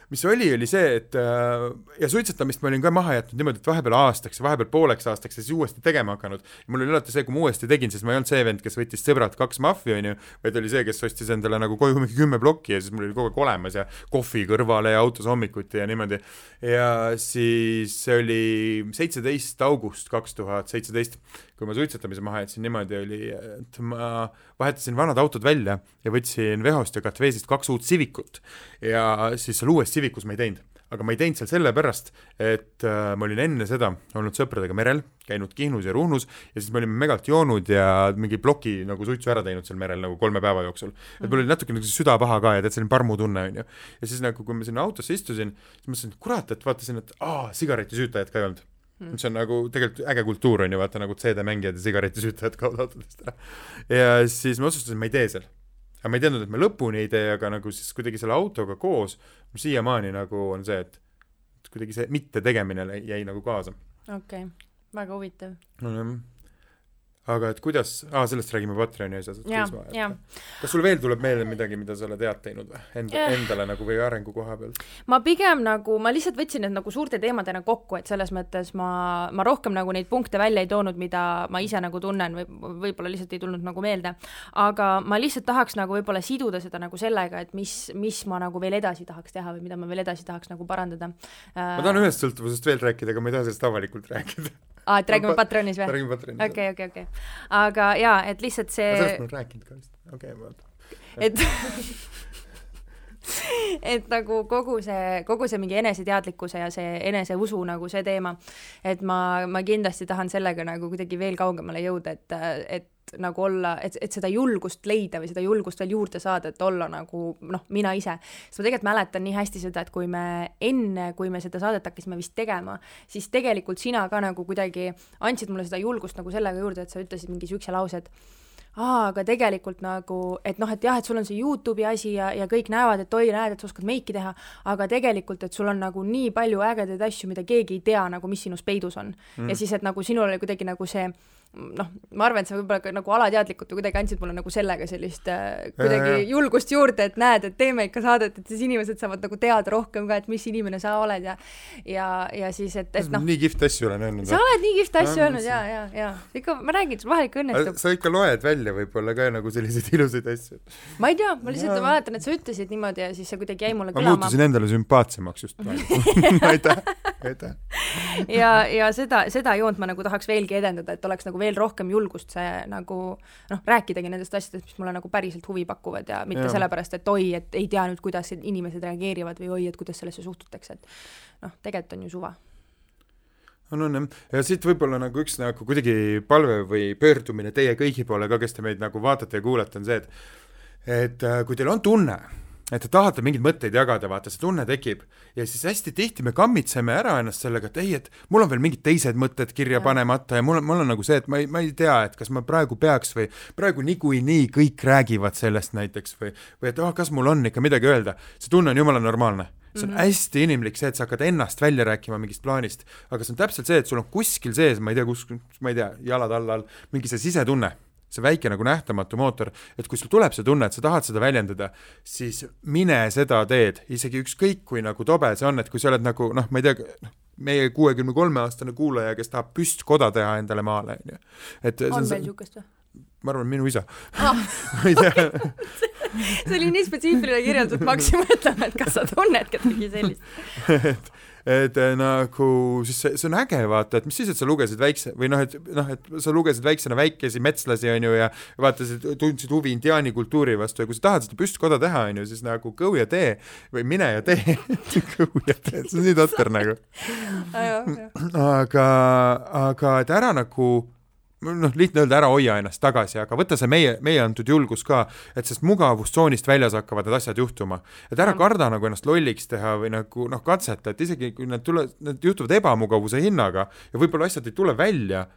mis oli, oli see, et äh, ja suitsetamist ma olin ka maha jätnud niimoodi, et vahepeal aastaks ja vahepeal pooleks aastaks ja siis uuesti tegema hakanud. mul oli alati see, kui ma uuesti tegin, siis ma ei olnud see vend, kes võttis sõbrad kaks mahvi, onju, vaid oli see, kes ostis endale nagu koju mingi kümme plokki ja siis mul oli kogu aeg olemas ja kohvi kõrvale ja autos hommikuti ja niimoodi. ja siis see oli seitseteist august kaks tuhat seitseteist, kui ma suitsetamise maha jätsin, niimoodi oli, et ma vahetasin vanad autod välja ja võtsin Vehost ja Katveesist kaks uut Civicut ja siis seal uues Civicus ma ei teinud aga ma ei teinud seal sellepärast, et äh, ma olin enne seda olnud sõpradega merel, käinud Kihnus ja Ruhnus ja siis me olime megalt joonud ja mingi ploki nagu suitsu ära teinud seal merel nagu kolme päeva jooksul. et mul oli natuke nagu süda paha ka ja tead, selline parmutunne onju. ja siis nagu, kui ma sinna autosse istusin, siis mõtlesin, et kurat, et vaatasin, et aa, sigaretisüütajat ka ei olnud mm.. see on nagu tegelikult äge kultuur on ju, vaata nagu CD-mängijad ja sigaretisüütajad kaovad autodest ära. ja siis ma otsustasin, ma ei tee seal aga ma ei teadnud, et me lõpuni ei tee, aga nagu siis kuidagi selle autoga koos siiamaani nagu on see, et kuidagi see mittetegemine jäi nagu kaasa. okei okay., väga huvitav. no aga et kuidas ah,, sellest räägime Patreoni asjas. kas sul veel tuleb meelde midagi, mida sa oled head teinud või enda, endale nagu või arengu koha peal? ma pigem nagu, ma lihtsalt võtsin need nagu suurte teemadena kokku, et selles mõttes ma, ma rohkem nagu neid punkte välja ei toonud, mida ma ise nagu tunnen või võib-olla lihtsalt ei tulnud nagu meelde. aga ma lihtsalt tahaks nagu võib-olla siduda seda nagu sellega, et mis, mis ma nagu veel edasi tahaks teha või mida ma veel edasi tahaks nagu parandada. ma tahan ühest sõltuvusest veel rääkida, aga ma ei taha sellest avalikult rääkida aa, et räägime <laughs> Patronis või? räägime Patronis. okei, okei, okei. Aga jaa, et lihtsalt see sellest ma olen rääkinud ka vist, okei okay,, vaata. et <laughs> et nagu kogu see, kogu see mingi eneseteadlikkuse ja see eneseusu nagu see teema, et ma, ma kindlasti tahan sellega nagu kuidagi veel kaugemale jõuda, et, et nagu olla, et, et seda julgust leida või seda julgust veel juurde saada, et olla nagu noh, mina ise. sest ma tegelikult mäletan nii hästi seda, et kui me enne, kui me seda saadet hakkasime vist tegema, siis tegelikult sina ka nagu kuidagi andsid mulle seda julgust nagu sellega juurde, et sa ütlesid mingi siukse lause, et aa, aga tegelikult nagu, et noh, et jah, et sul on see Youtube'i asi ja, ja kõik näevad, et oi, näed, et sa oskad meiki teha, aga tegelikult, et sul on nagu nii palju ägedaid asju, mida keegi ei tea nagu, mis sinus peidus on mm.. ja siis, et nagu sinul oli kuidagi nagu see noh, ma arvan, et sa võib-olla ka nagu alateadlikult või kuidagi andsid mulle nagu sellega sellist äh, kuidagi julgust juurde, et näed, et teeme ikka saadet, et siis inimesed saavad nagu teada rohkem ka, et mis inimene sa oled ja ja, ja siis, et, et noh. nii kihvt asju olen öelnud. sa oled nii kihvt asju öelnud ja, ja, ja ikka ma räägin, sul vahel ikka õnnestub. sa ikka loed välja võib-olla ka nagu selliseid <laughs> ilusaid asju. ma ei tea, ma lihtsalt mäletan, et sa ütlesid niimoodi ja siis see kuidagi jäi mulle kõlama. ma muutusin endale sümpaatsemaks just praegu <laughs> <laughs> aitäh, aitäh. ja, ja seda, seda joont ma nagu tahaks veelgi edendada, et oleks nagu veel rohkem julgust julgust see nagu noh, rääkidagi nendest asjadest, mis mulle nagu päriselt huvi pakuvad ja mitte ja. sellepärast, et oi, et ei tea nüüd, kuidas inimesed reageerivad või oi, et kuidas sellesse suhtutakse, et noh, tegelikult on ju suva on, on jah, ja siit võib-olla nagu üks nagu kuidagi palve või pöördumine teie kõigi poole ka, kes te meid nagu vaatate ja kuulate, on see, et et äh, kui teil on tunne, et te tahate mingeid mõtteid jagada, vaata, see tunne tekib. Ja siis hästi tihti me kammitseme ära ennast sellega, et ei, et mul on veel mingid teised mõtted kirja ja. panemata ja mul on, mul on nagu see, et ma ei, ma ei tea, et kas ma praegu peaks või praegu niikuinii kõik räägivad sellest näiteks või, või et oh, kas mul on ikka midagi öelda, see tunne on jumala normaalne. See on mm -hmm. hästi inimlik see, et sa hakkad ennast välja rääkima mingist plaanist, aga see on täpselt see, et sul on kuskil sees, ma ei tea, kus, ma ei tea, jalad alla all, mingi see sisetunne see väike nagu nähtamatu mootor, et kui sul tuleb see tunne, et sa tahad seda väljendada, siis mine seda teed, isegi ükskõik kui nagu tobe see on, et kui sa oled nagu noh, ma ei tea, noh, meie kuuekümne kolme aastane kuulaja, kes tahab püstkoda teha endale maale, on ju. et on meil niisugust või? ma arvan, minu isa ah. <laughs> ma ei tea <laughs> see oli nii spetsiifiline kirjeldus, et ma hakkasin mõtlema, et kas sa tunned kedagi sellist <laughs> et äh, nagu siis see, see on äge vaata, et mis siis, et sa lugesid väikse või noh, et noh, et sa lugesid väiksena väikesi metslasi onju ja vaatasid, tundsid huvi indiaani kultuuri vastu ja kui sa tahad seda püstkoda teha onju, siis nagu go ja tee või mine ja tee <laughs> go ja tee, see on nii totter nagu. aga, aga et ära nagu noh, lihtne öelda, ära hoia ennast tagasi, aga võta see meie, meie antud julgus ka, et sellest mugavustsoonist väljas hakkavad need asjad juhtuma. et ära karda nagu ennast lolliks teha või nagu noh, katseta, et isegi kui need tule, need juhtuvad ebamugavuse hinnaga ja võib-olla asjad ei tule välja,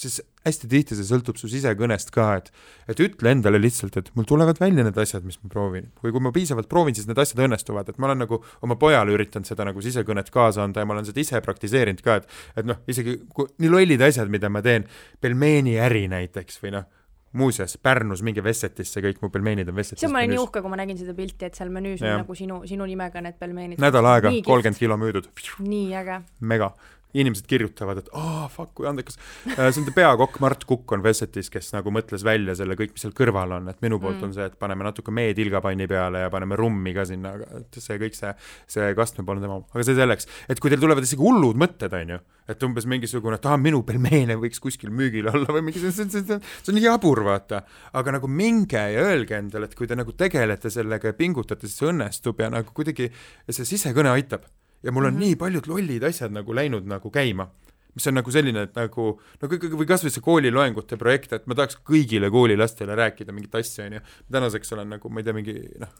siis hästi tihti see sõltub su sisekõnest ka, et et ütle endale lihtsalt, et mul tulevad välja need asjad, mis ma proovin. või kui ma piisavalt proovin, siis need asjad õnnestuvad, et ma olen nagu oma pojale üritanud seda nagu sisekõnet kaasa anda ja ma olen seda ise praktiseerinud ka, et et noh, isegi kui nii lollid asjad, mida ma teen, pelmeeniäri näiteks või noh, muuseas, Pärnus minge Vessetisse, kõik mu pelmeenid on Vessetis. see ma olin nii uhke, kui ma nägin seda pilti, et seal menüüs on nagu sinu, sinu nimega need pelmeenid. nädal aega, kolmkümmend kilo müüdud. nii äge. mega inimesed kirjutavad, et aa oh,, fuck, kui andekas. Äh, see on peakokk Mart Kukk on Vessetis, kes nagu mõtles välja selle kõik, mis seal kõrval on, et minu poolt mm. on see, et paneme natuke meed ilgapanni peale ja paneme rummi ka sinna, et see kõik see, see kastmepoolne tema, aga see selleks, et kui teil tulevad isegi hullud mõtted, on ju, et umbes mingisugune, et aa, minu pelmeene võiks kuskil müügil olla või mingi, see, see, see, see, see on jabur, vaata. aga nagu minge ja öelge endale, et kui te nagu tegelete sellega ja pingutate, siis see õnnestub ja nagu kuidagi see sisekõne aitab ja mul on mm -hmm. nii paljud lollid asjad nagu läinud nagu käima mis on nagu selline, et nagu no kõik, või kasvõi see kooliloengute projekt, et ma tahaks kõigile koolilastele rääkida mingit asja, onju. tänaseks olen nagu, ma ei tea, mingi noh,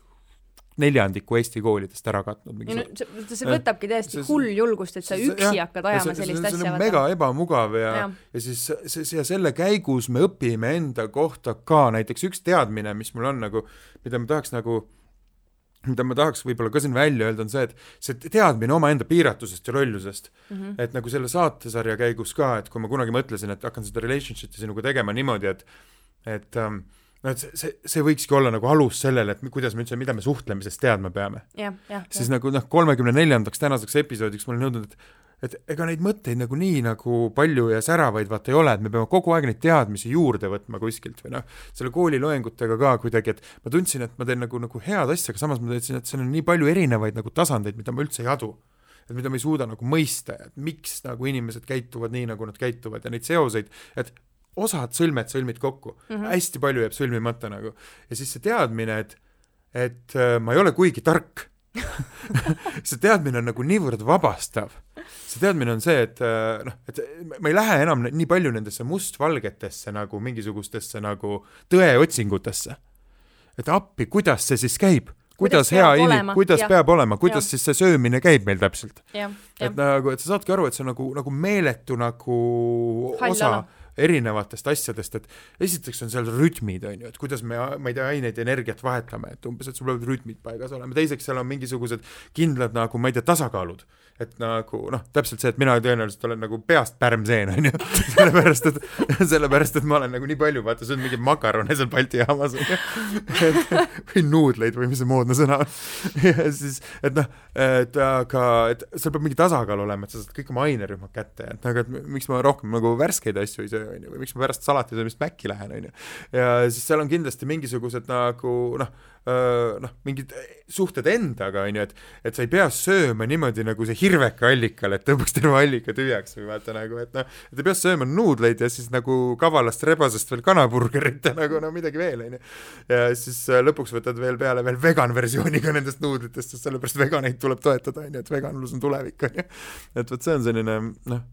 neljandiku Eesti koolidest ära katnud. No, see, see võtabki täiesti hull julgust, et sa üksi ja, hakkad ajama see, sellist see, asja. see on mega ebamugav ja, ja., ja siis see, see ja selle käigus me õpime enda kohta ka näiteks üks teadmine, mis mul on nagu, mida ma tahaks nagu mida ma tahaks võib-olla ka siin välja öelda, on see, et see teadmine omaenda piiratusest ja lollusest mm. -hmm. et nagu selle saatesarja käigus ka, et kui ma kunagi mõtlesin, et hakkan seda relationship'i sinuga tegema niimoodi, et et ähm, noh, et see, see, see võikski olla nagu alus sellele, et kuidas me üldse, mida me suhtlemisest teadma peame. siis ja. nagu noh, kolmekümne neljandaks tänaseks episoodiks ma olen jõudnud, et et ega neid mõtteid nagu nii nagu palju ja säravaid vaata ei ole, et me peame kogu aeg neid teadmisi juurde võtma kuskilt või noh, selle kooliloengutega ka kuidagi, et ma tundsin, et ma teen nagu, nagu head asja, aga samas ma tundsin, et seal on nii palju erinevaid nagu tasandeid, mida ma üldse ei adu. et mida ma ei suuda nagu mõista, et miks nagu inimesed käituvad nii, nagu nad käituvad ja neid seoseid, et osad sõlmed sõlmid kokku mm, -hmm. hästi palju jääb sõlmimata nagu. ja siis see teadmine, et, et äh, ma ei ole kuigi tark <laughs> see teadmine on nagu niivõrd vabastav. See teadmine on see, et äh, noh, et ma ei lähe enam nii palju nendesse mustvalgetesse nagu mingisugustesse nagu tõeotsingutesse. et appi, kuidas see siis käib? kuidas, kuidas hea inim-, kuidas ja. peab olema, kuidas ja. siis see söömine käib meil täpselt? et nagu, et sa saadki aru, et see on nagu, nagu meeletu nagu Hall osa ala erinevatest asjadest, et esiteks on seal rütmid, on ju, et kuidas me, ma ei tea, aineid ja energiat vahetame, et umbes, et sul peavad rütmid paigas olema, teiseks seal on mingisugused kindlad nagu, ma ei tea, tasakaalud et nagu noh, täpselt see, et mina tõenäoliselt olen nagu peast pärmseen, <laughs> on ju, sellepärast et, sellepärast et ma olen nagu nii palju, vaata, see on mingi makarone seal Balti jaamas, on ju, või nuudleid või mis see moodne sõna on. ja siis, et noh, et aga, et seal peab mingi tasakaal olema, et sa saad kõik oma ainerühmad kätte, et aga, et miks ma rohkem nagu värskeid asju ei söö, on ju, või miks ma pärast salati söömist Maci lähen, on ju. ja siis seal on kindlasti mingisugused nagu noh, noh, mingid suhted endaga, on ju, et et sa ei pea sööma niimoodi nagu see hirveka allikal, et tõmbaks terve allika tühjaks või vaata nagu, et noh, et ei pea sööma nuudleid ja siis nagu kavalast rebasest veel kanaburgerit ja nagu no midagi veel, on ju. ja siis äh, lõpuks võtad veel peale veel vegan versiooni ka nendest nuudlitest, sest sellepärast veganeid tuleb toetada, on ju, et veganlus on tulevik, on ju. et vot see on selline noh,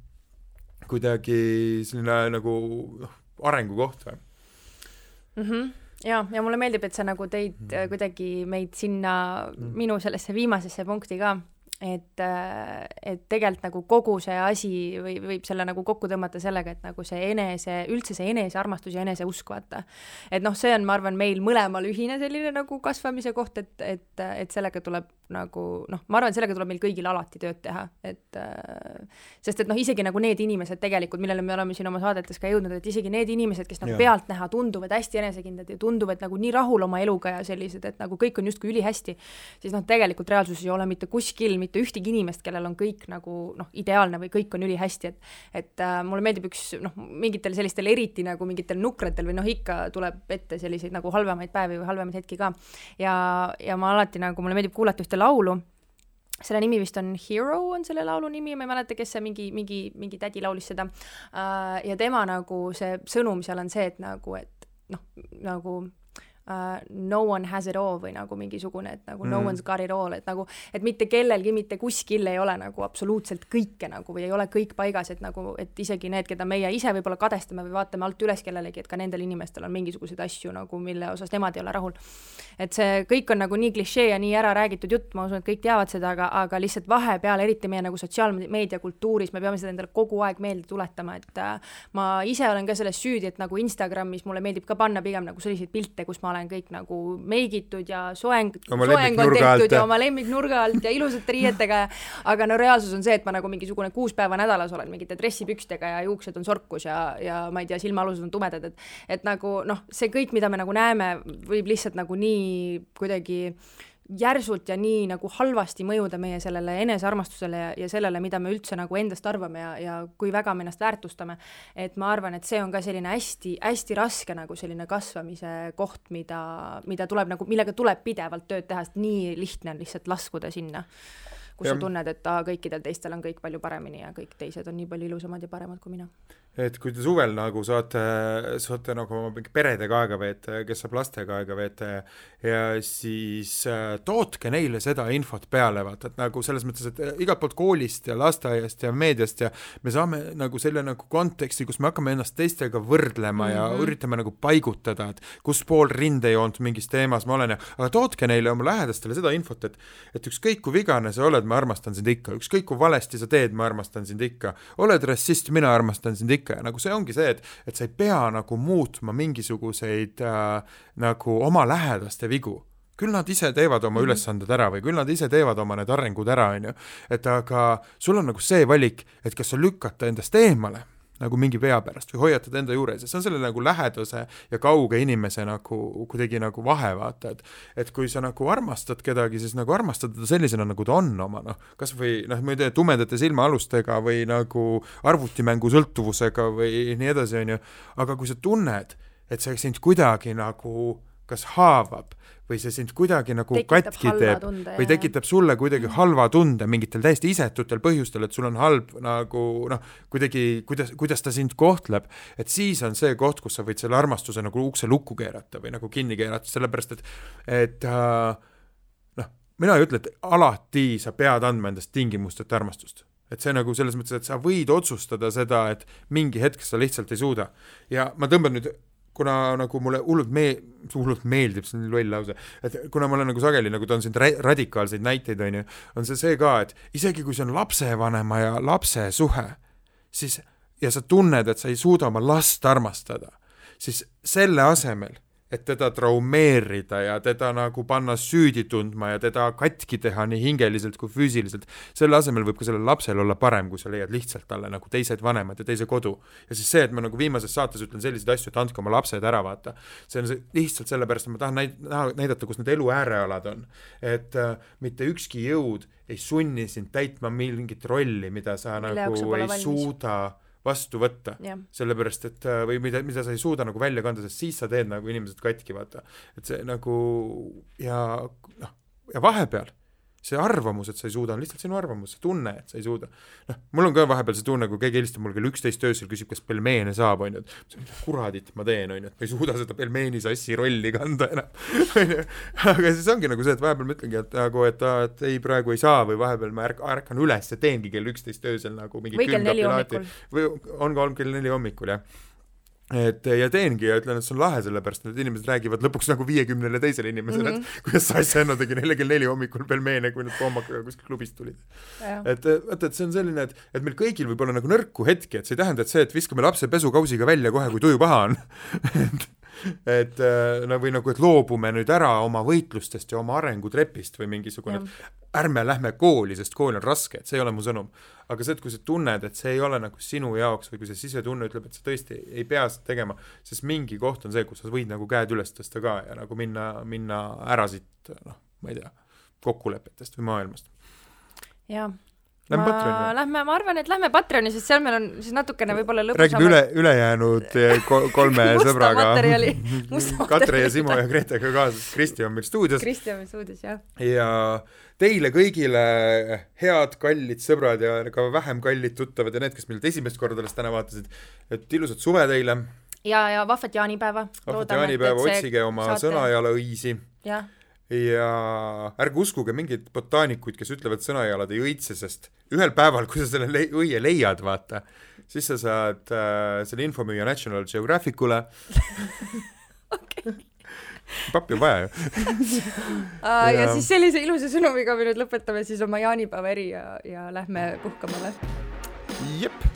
kuidagi selline nagu noh, arengukoht või mm. -hmm ja, ja mulle meeldib, et sa nagu tõid mm. kuidagi meid sinna mm. minu sellesse viimasesse punkti ka et, äh, et tegelikult nagu kogu see asi või võib selle nagu kokku tõmmata sellega, et nagu see enese, üldse see enesearmastus ja eneseusk, vaata. et noh, see on, ma arvan, meil mõlemal ühine selline nagu kasvamise koht, et, et, et sellega tuleb nagu noh, ma arvan, sellega tuleb meil kõigil alati tööd teha, et äh, sest et noh, isegi nagu need inimesed tegelikult, millele me oleme siin oma saadetes ka jõudnud, et isegi need inimesed, kes nagu pealtnäha tunduvad hästi enesekindlad ja tunduvad nagu nii rahul oma eluga ja sellised, et nagu kõik on justkui ülihästi, siis noh, tegelikult reaalsuses ei ole mitte kuskil mitte ühtegi inimest, kellel on kõik nagu noh, ideaalne või kõik on ülihästi, et et äh, mulle meeldib üks noh, mingitel sellistel eriti nagu mingitel nukratel või noh, ikka tuleb ette selliseid nagu halvemaid päevi või halvemaid hetki ka. ja, ja ma alati nagu, mulle meeldib kuulata ühte laulu selle nimi vist on Hero on selle laulu nimi, ma ei mäleta, kes see mingi, mingi, mingi tädi laulis seda uh,. ja tema nagu see sõnum seal on see, et nagu, et noh, nagu uh, no one has it all või nagu mingisugune, et nagu mm. no one's got it all, et nagu, et mitte kellelgi mitte kuskil ei ole nagu absoluutselt kõike nagu või ei ole kõik paigas, et nagu, et isegi need, keda meie ise võib-olla kadestame või vaatame alt üles kellelegi, et ka nendel inimestel on mingisuguseid asju nagu, mille osas nemad ei ole rahul. et see kõik on nagu nii klišee ja nii ära räägitud jutt, ma usun, et kõik teavad seda, aga, aga lihtsalt vahepeal, eriti meie nagu sotsiaalmeedia kultuuris, me peame seda endale kogu aeg meelde tuletama, et äh, ma ise olen ka selles süüdi, et nagu Instagramis mulle meeldib ka panna pigem nagu selliseid pilte, kus ma olen olen kõik nagu meigitud ja soeng, soeng on tehtud ja oma lemmiknurga alt ja ilusate riietega ja aga no reaalsus on see, et ma nagu mingisugune kuus päeva nädalas olen mingite dressipükstega ja juuksed on sorkus ja, ja ma ei tea, silmaalused on tumedad, et et nagu noh, see kõik, mida me nagu näeme, võib lihtsalt nagu nii kuidagi järsult ja nii nagu halvasti mõjuda meie sellele enesearmastusele ja, ja sellele, mida me üldse nagu endast arvame ja, ja kui väga me ennast väärtustame, et ma arvan, et see on ka selline hästi-hästi raske nagu selline kasvamise koht, mida, mida tuleb nagu, millega tuleb pidevalt tööd teha, sest nii lihtne on lihtsalt laskuda sinna kus ja. sa tunned, et aa, kõikidel teistel on kõik palju paremini ja kõik teised on nii palju ilusamad ja paremad kui mina et kui te suvel nagu saate, saate nagu mingi peredega aega veeta, kes saab lastega aega veeta ja, ja siis äh, tootke neile seda infot peale, vaata, et nagu selles mõttes, et äh, igalt poolt koolist ja lasteaiast ja meediast ja me saame nagu selle nagu konteksti, kus me hakkame ennast teistega võrdlema mm -hmm. ja mhm. üritame nagu paigutada, et kus pool rindejoont mingis teemas ma olen ja aga tootke neile oma lähedastele seda infot, et et ükskõik kui vigane sa oled, ma armastan sind ikka, ükskõik kui valesti sa teed, ma armastan sind ikka, oled rassist, mina armastan sind ikka ja nagu see ongi see, et, et sa ei pea nagu muutma mingisuguseid äh, nagu oma lähedaste vigu küll nad ise teevad oma mm -hmm. ülesanded ära või küll nad ise teevad oma need arengud ära, on ju. et aga sul on nagu see valik, et kas sa lükkad ta endast eemale nagu mingi vea pärast või hoiatad enda juures ja see on selle nagu läheduse ja kauge inimese nagu kuidagi nagu vahe, vaata, et et kui sa nagu armastad kedagi, siis nagu armastad teda sellisena, nagu ta on oma noh, kas või noh, ma ei tea, tumedate silmaalustega või nagu arvutimängu sõltuvusega või nii edasi, on ju, aga kui sa tunned, et see sind kuidagi nagu kas haavab või see sind kuidagi nagu tekitab katki teeb tunde, või tekitab sulle kuidagi halva tunde mingitel täiesti isetutel põhjustel, et sul on halb nagu noh, kuidagi, kuidas, kuidas ta sind kohtleb, et siis on see koht, kus sa võid selle armastuse nagu ukse lukku keerata või nagu kinni keerata, sellepärast et, et äh, noh, mina ei ütle, et alati sa pead andma endast tingimusteta armastust. Et see nagu selles mõttes, et sa võid otsustada seda, et mingi hetk sa lihtsalt ei suuda. ja ma tõmban nüüd kuna nagu mulle hullult mee-, hullult meeldib, see on loll lause, et kuna ma olen nagu sageli nagu toon siin radikaalseid näiteid, on ju, on see see ka, et isegi kui see on lapsevanema ja lapse suhe, siis ja sa tunned, et sa ei suuda oma last armastada, siis selle asemel et teda traumeerida ja teda nagu panna süüdi tundma ja teda katki teha nii hingeliselt kui füüsiliselt, selle asemel võib ka sellel lapsel olla parem, kui sa leiad lihtsalt talle nagu teised vanemad ja teise kodu. ja siis see, et ma nagu viimases saates ütlen selliseid asju, et andke oma lapsed ära, vaata, see on see lihtsalt sellepärast, et ma tahan näid-, näidata, kus need elu äärealad on. et äh, mitte ükski jõud ei sunni sind täitma mingit rolli, mida sa Mille nagu ei valmis. suuda vastu võtta, sellepärast et äh, või mida, mida sa ei suuda nagu välja kanda, sest siis sa teed nagu inimesed katki, vaata. et see nagu ja noh, ja vahepeal see arvamus, et sa ei suuda, on lihtsalt sinu arvamus, see tunne, et sa ei suuda. noh, mul on ka vahepeal see tunne, kui keegi helistab mulle kell üksteist öösel, küsib, kas pelmeene saab, on ju, et mida kuradit ma teen, on ju, et ma ei suuda seda pelmeeni sassi rolli kanda enam, <laughs> on ju. aga siis ongi nagu see, et vahepeal ma ütlengi, et nagu, et, et ei, praegu ei saa või vahepeal ma ärk-, ärkan üles ja teengi kell üksteist öösel nagu mingi või kell neli hommikul. või on ka olnud kell neli hommikul, jah et ja teengi ja ütlen, et see on lahe, sellepärast et inimesed räägivad lõpuks nagu viiekümnele teisele inimesele mm, -hmm. et mhm. kuidas sa asja enne tegid neile kell neli hommikul pelmeene, kui nad koomakaga kuskilt klubist tulid. et vaata, et see on selline, et, et meil kõigil võib olla nagu nõrku hetki, et see ei tähenda, et see, et viskame lapse pesukausiga välja kohe, kui tuju paha on <laughs> et et no või nagu, et loobume nüüd ära oma võitlustest ja oma arengutrepist või mingisugune, ärme lähme kooli, sest kool on raske, et see ei ole mu sõnum. aga see, et kui sa tunned, et see ei ole nagu sinu jaoks või kui see sisetunne ütleb, et sa tõesti ei pea seda tegema, siis mingi koht on see, kus sa võid nagu käed üles tõsta ka ja nagu minna, minna ära siit noh, ma ei tea, kokkulepetest või maailmast. jah Lähme ma, Patreoni? Lähme, ma arvan, et lähme Patreoni, sest seal meil on siis natukene võib-olla lõbusam. räägime üle, ülejäänud eh, kolme <laughs> sõbraga. <laughs> Katre ja Simo ja Gretega kaasas, Kristi on meil stuudios. Kristi on meil stuudios, jah. ja teile kõigile, head kallid sõbrad ja ka vähem kallid tuttavad ja need, kes meid esimest korda alles täna vaatasid, et ilusat suve teile. ja, ja vahvat jaanipäeva. vahvat jaanipäeva, otsige oma saate... sõnajala õisi. jah ja ärge uskuge mingeid botaanikuid, kes ütlevad, sõnajalad ei õitse, sest ühel päeval, kui sa selle le õie leiad, vaata, siis sa saad äh, selle info müüa National Geographicule <laughs> okei pappi on vaja ju <laughs> ja... ja siis sellise ilusa sõnumiga me nüüd lõpetame siis oma jaanipäeva eri ja, ja lähme puhkama või? jep,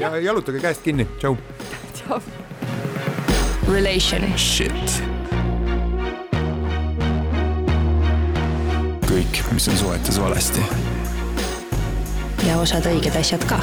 ja jalutage käest kinni, tšau. <laughs> tšau. Relation. Kõik, mis on suhetes valesti. ja osad õiged asjad ka